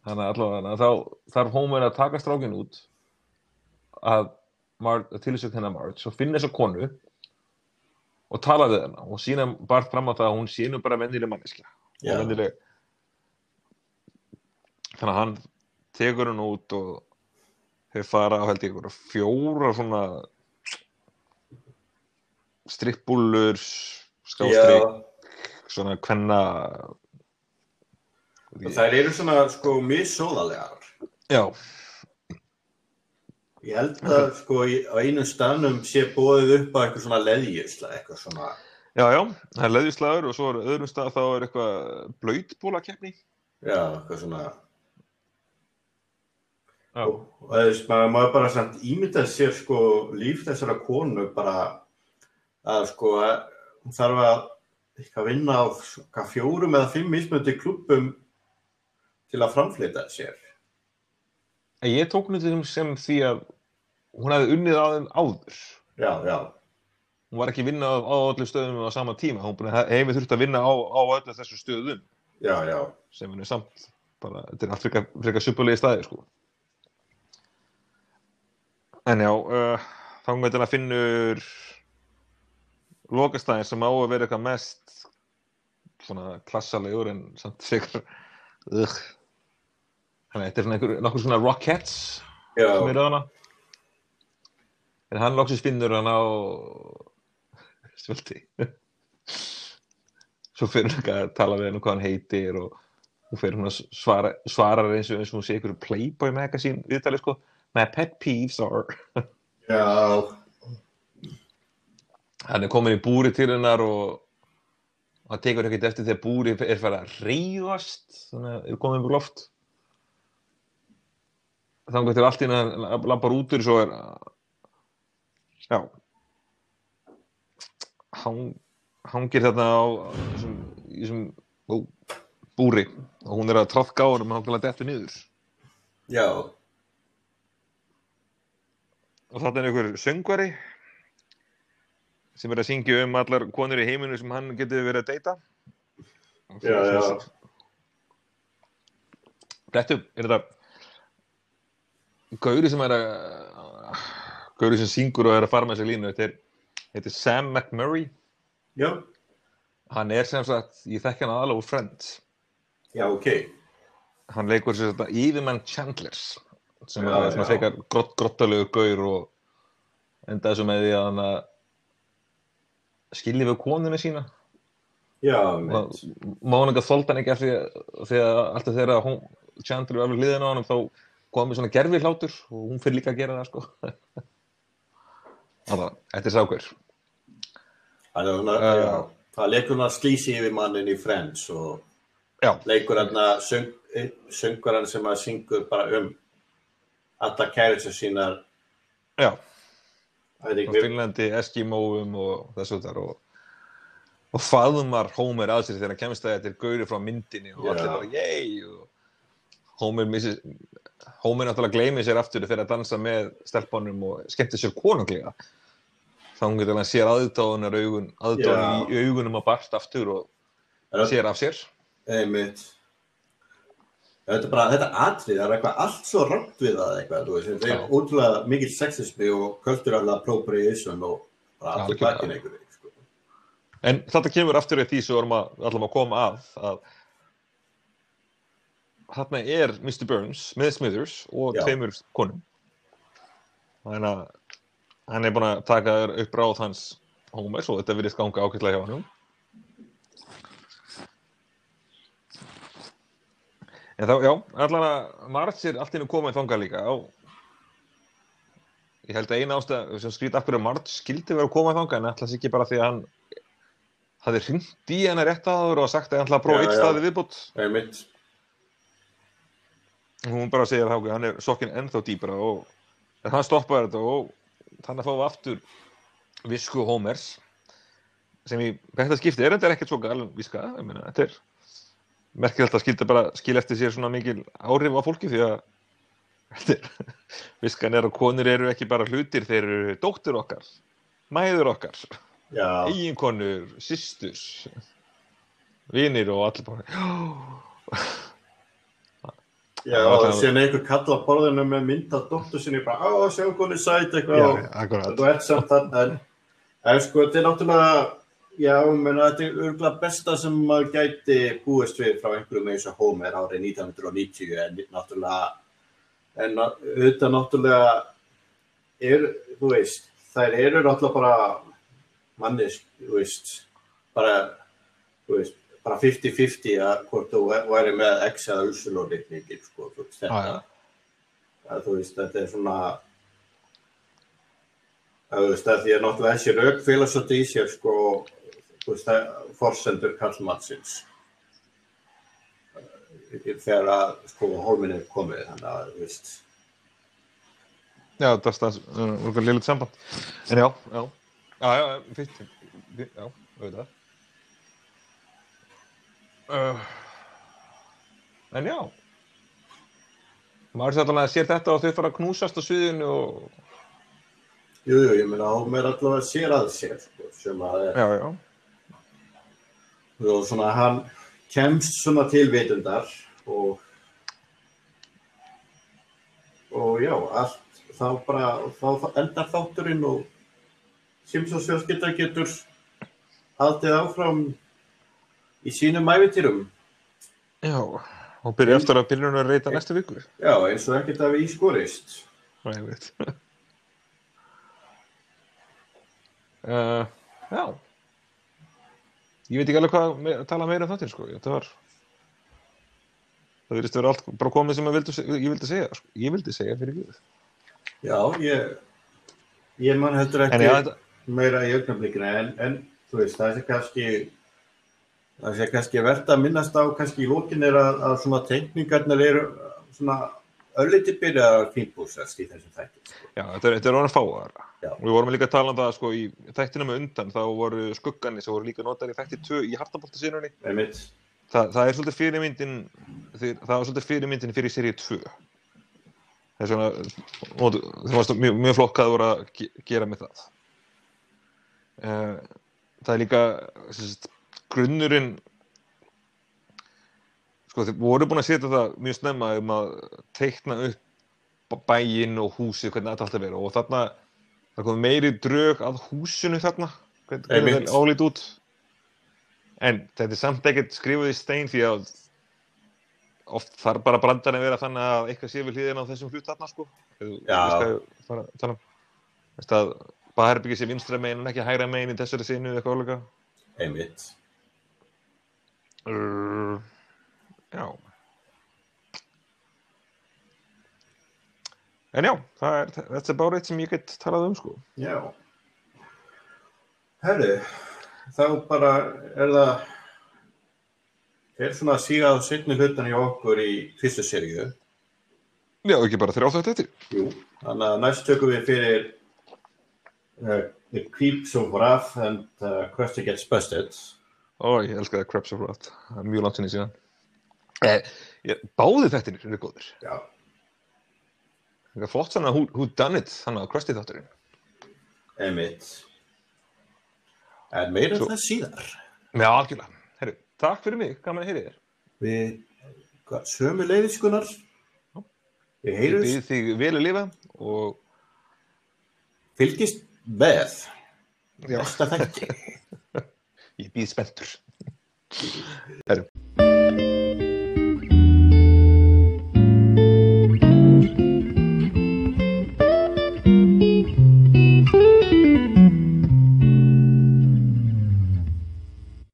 þannig að allavega þá þarf Homer að taka strákin út að, að tilsökt hennar Marge og finna þessa konu og tala við hennar og sína bara fram á það að hún sé nú bara vennileg manneskja Já. og vennileg þannig að hann tekur hann út og þeir fara á held ég fjóra svona strippbúllur skástrík, svona hvenna þær eru svona sko missóðalegar. já, Ég held að sko í, á einum stanum sé bóðið upp á eitthvað svona leðjusla, eitthvað svona, já, já. Það er leðislagur og svo er öðrum stað þá er eitthvað blöytbólakeppni já, eitthvað svona, já, og, og þess, maður, maður bara samt ímyndað sér sko líf þessara konu bara að sko hún þarf að eitthvað vinna á fjórum eða fimm mismöndi klubbum til að framfleyta sér. En ég tók þeim sem því að hún hefði unnið á þeim áður. Já, já, Hún var ekki vinna á, öllu stöðum á sama tíma. Hún hefði þurft að vinna á, á öllu þessu stöðum já, já. sem er samt bara, þetta er allt frekar, frekar suppulegi staði, sko. En já, uh, þá hún veit að finnur lokastæðin sem á að vera eitthvað mest svona klassalegur en samt ugh. Þannig að þetta er svona einhver, nokkur svona Rockettes sem eru hana. En hann loksins finnur hann á svöldi. Svo fyrir hann að tala við hann um hvað hann heitir og hún fyrir hún að svara, svarar eins og eins og hún sé ykkur Playboy magazine viðtalið sko. My pet peeves are já, hann er komin í búri til hennar og hann tekur ekkert eftir þegar búri er farið að reyðast þannig að er komin upp úr loft. Þannig til allt í hann lappar út úr svo er já. Hann hangir þarna á þessum, í þessum ó, búri og hún er að trafka á hann og hann vil að dettu niður. Já, og þarna er einhver söngvari sem er að syngja um allar konur í heiminu sem hann getur verið að deyta. Já, já. Þetta er þetta Gauri sem er að Gauri sem syngur og er að fara með þessi línu. Þetta er, Sam McMurray. Já, hann er sem sagt, ég þekki hann aðalega úr Friends. Já, ok. hann leikur sem sagt Yfirmann Chandlers sem Já, er svona frekar grott, grottalegur gaur og enda þessu með því að hann að skilji við konuna sína. Já, mitt. Mónika þoldi hann ekki af því að að alltaf þegar hún var við hliðina á hann þá komið svona gerfi hlátur og hún fyrir líka að gera það sko. Þannig, þetta er sákur. Uh, það leikur hann að slísi yfir mannin í Friends og Já, leikur hann að söng, söngur hann sem að syngur bara um alla kærisar sínar já, Það er og ekki, Finnlandi, Eskimóum og þessu þar og, og faðumar Homer að sér þegar hann kemst að þetta er gauri frá myndinni og allir bara yey og Homer missi Homer náttúrulega gleymið sér aftur þegar að dansa með stelpunum og skemmti sér konunglega. Þá hún getur hann sér aðdáðunar augun aðdáðun í augunum að barst aftur og sér af sér. Einmitt. Þetta er bara, þetta atrið, það er eitthvað allt svo rátt við það eitthvað, þú veist, þetta er útrúlega mikill sexismi og cultural appropriation og bara allir Algjörlega. bakinn einhverju, sko. En þetta kemur aftur við því sem við vorum að, allam að koma að, að þarna er Mr. Burns með Smithers og tveimur konum. Þannig að hann er búin að taka upp ráð hans Homers og þetta virðist ganga ákveðlega hjá hann. En þá, já, allan að Marge er allt innu komið þangað líka og ég held að eina ástæð sem skrýt af hverju Marge skildi vera að koma þangað en alltaf ekki bara því að hann hafði hringt í hennar rétt aður og sagt að hann ætla að prófa eitt staði viðbútt Einmitt, hún bara segir að hann er sokkin ennþá dýpra og hann stoppaði þetta og þannig að fá aftur visku Homers sem í þetta skipti er þetta ekkert svo galin viska ég meina, þetta er merkilegt að skilta bara skil eftir sér svona mikil áhrif á fólki því að viskan er að konur eru ekki bara hlutir, þeir eru dóttir okkar mæður okkar já, eiginkonur, systurs vinir og allir bara já, og síðan einhver kalla á borðinu með mynd af dóttur sinni, bara, á, sjá hún er sæt eitthvað og þú ert samt en, en sko, þetta er náttúrulega, já, menna, þetta er örgulega besta sem maður gæti búist við frá einhverjum eins og Homer árið 1990, en náttúrulega, en auðvitað náttúrulega er, þú veist, þær eru náttúrulega bara mannis, þú veist, bara, þú veist, bara 50-50 að hvort þú væri með X eða Usulóðreikningin, sko, þú veist, þetta, Já, já. að þú veist, þetta er svona, að þú veist, að því að náttúrulega þessi rauk félag svolítið í sér, sko, það forsendur kallmannsins þegar að, sko, hólminn er komið, þannig að, þú veist, Já, það er stans, uh, liðlut samband. En já, já. Já, já, fyrst, já, auðvitað. Uh, en já, maður sér sér þetta og þau fara að knúsast á sviðinu og, Jú, jú, ég meina, hún er allavega sér að sér, sko, sem að já, já, og svona hann kemst svona til vitundar og og já, allt þá bara, þá endar þátturinn og Simpsons fjölskylda getur haldið áfram í sínum ævitýrum. já, og byrja eftir að byrja að reyta næstu viku. Já, eins og ekkert af í skorist. Já, ég veit. uh, já, ég veit ekki alveg hvað me tala meira um þáttir, sko, þetta var, það virðist að vera allt bara komið sem ég se- ég vildi segja, sko, ég vildi segja fyrir Guð. Já, ég, ég man heldur ekki þetta, meira í augnablikina en, en þú veist, það sé kannski það sé kannski verðt að minnast á kannski í lókin er að, að svona teikningarnir eru svona örliti byrjaðar fínbúsast í þessum þætti. Sko. já, þetta er, þetta er orðin fáar. Já. Og við vorum líka að tala um það, sko, í þættina með undan, þá voru skugganir sem voru líka notar í þætti 2 í hartaboltasínunni. Einmitt. Þa, það er svolítið fyrirmyndin það var svolítið fyrirmyndin fyrir seríu 2 það er svona það var mjög, mjög hvað það voru að ge- gera með það uh, það er líka grunnurinn sko þeir voru búin að setja það mjög snemma um að teikna upp bæinn og húsið hvernig þetta alltaf verið og þarna það kom meiri drög að húsinu þarna hvernig, það álít út En þetta er samt ekkert skrifuð í stein því að oft þarf bara brandarinn að vera þannig að eitthvað sé við hliðina á þessum hlut þarna sko. Fara að um. Baðherbyggja sé vinstra megin en ekki hægra megin í þessari sinu eða eitthvað álega. Einmitt. Já. En já, það er, þetta er bara eitt sem ég get talað um sko. Já. Herru, þá bara er það er svona að síga á setni hlutan í okkur í fyrstu seríu. Já, ekki bara þrjá þetta eftir. Jú. Þannig að næst tökum við fyrir uh, The Creeps of Wrath and uh, Krusty Gets Busted. Ó, ég elska það Crabs of Wrath. Mjög langt sinni síðan. Eh, báði þettinir eru góðir. Já. Það er flott svona who, done it, þannig að Krusty þátturinn. Einmitt. En meira um það síðar. Já, algjörlega. Herru, takk fyrir mig, gaman að heyri þér. Við sömu leiðiskunar. Við heyrjum byrði þig vel að lifa og fylgist með næsta þætti. ég býð spenntur. Herru.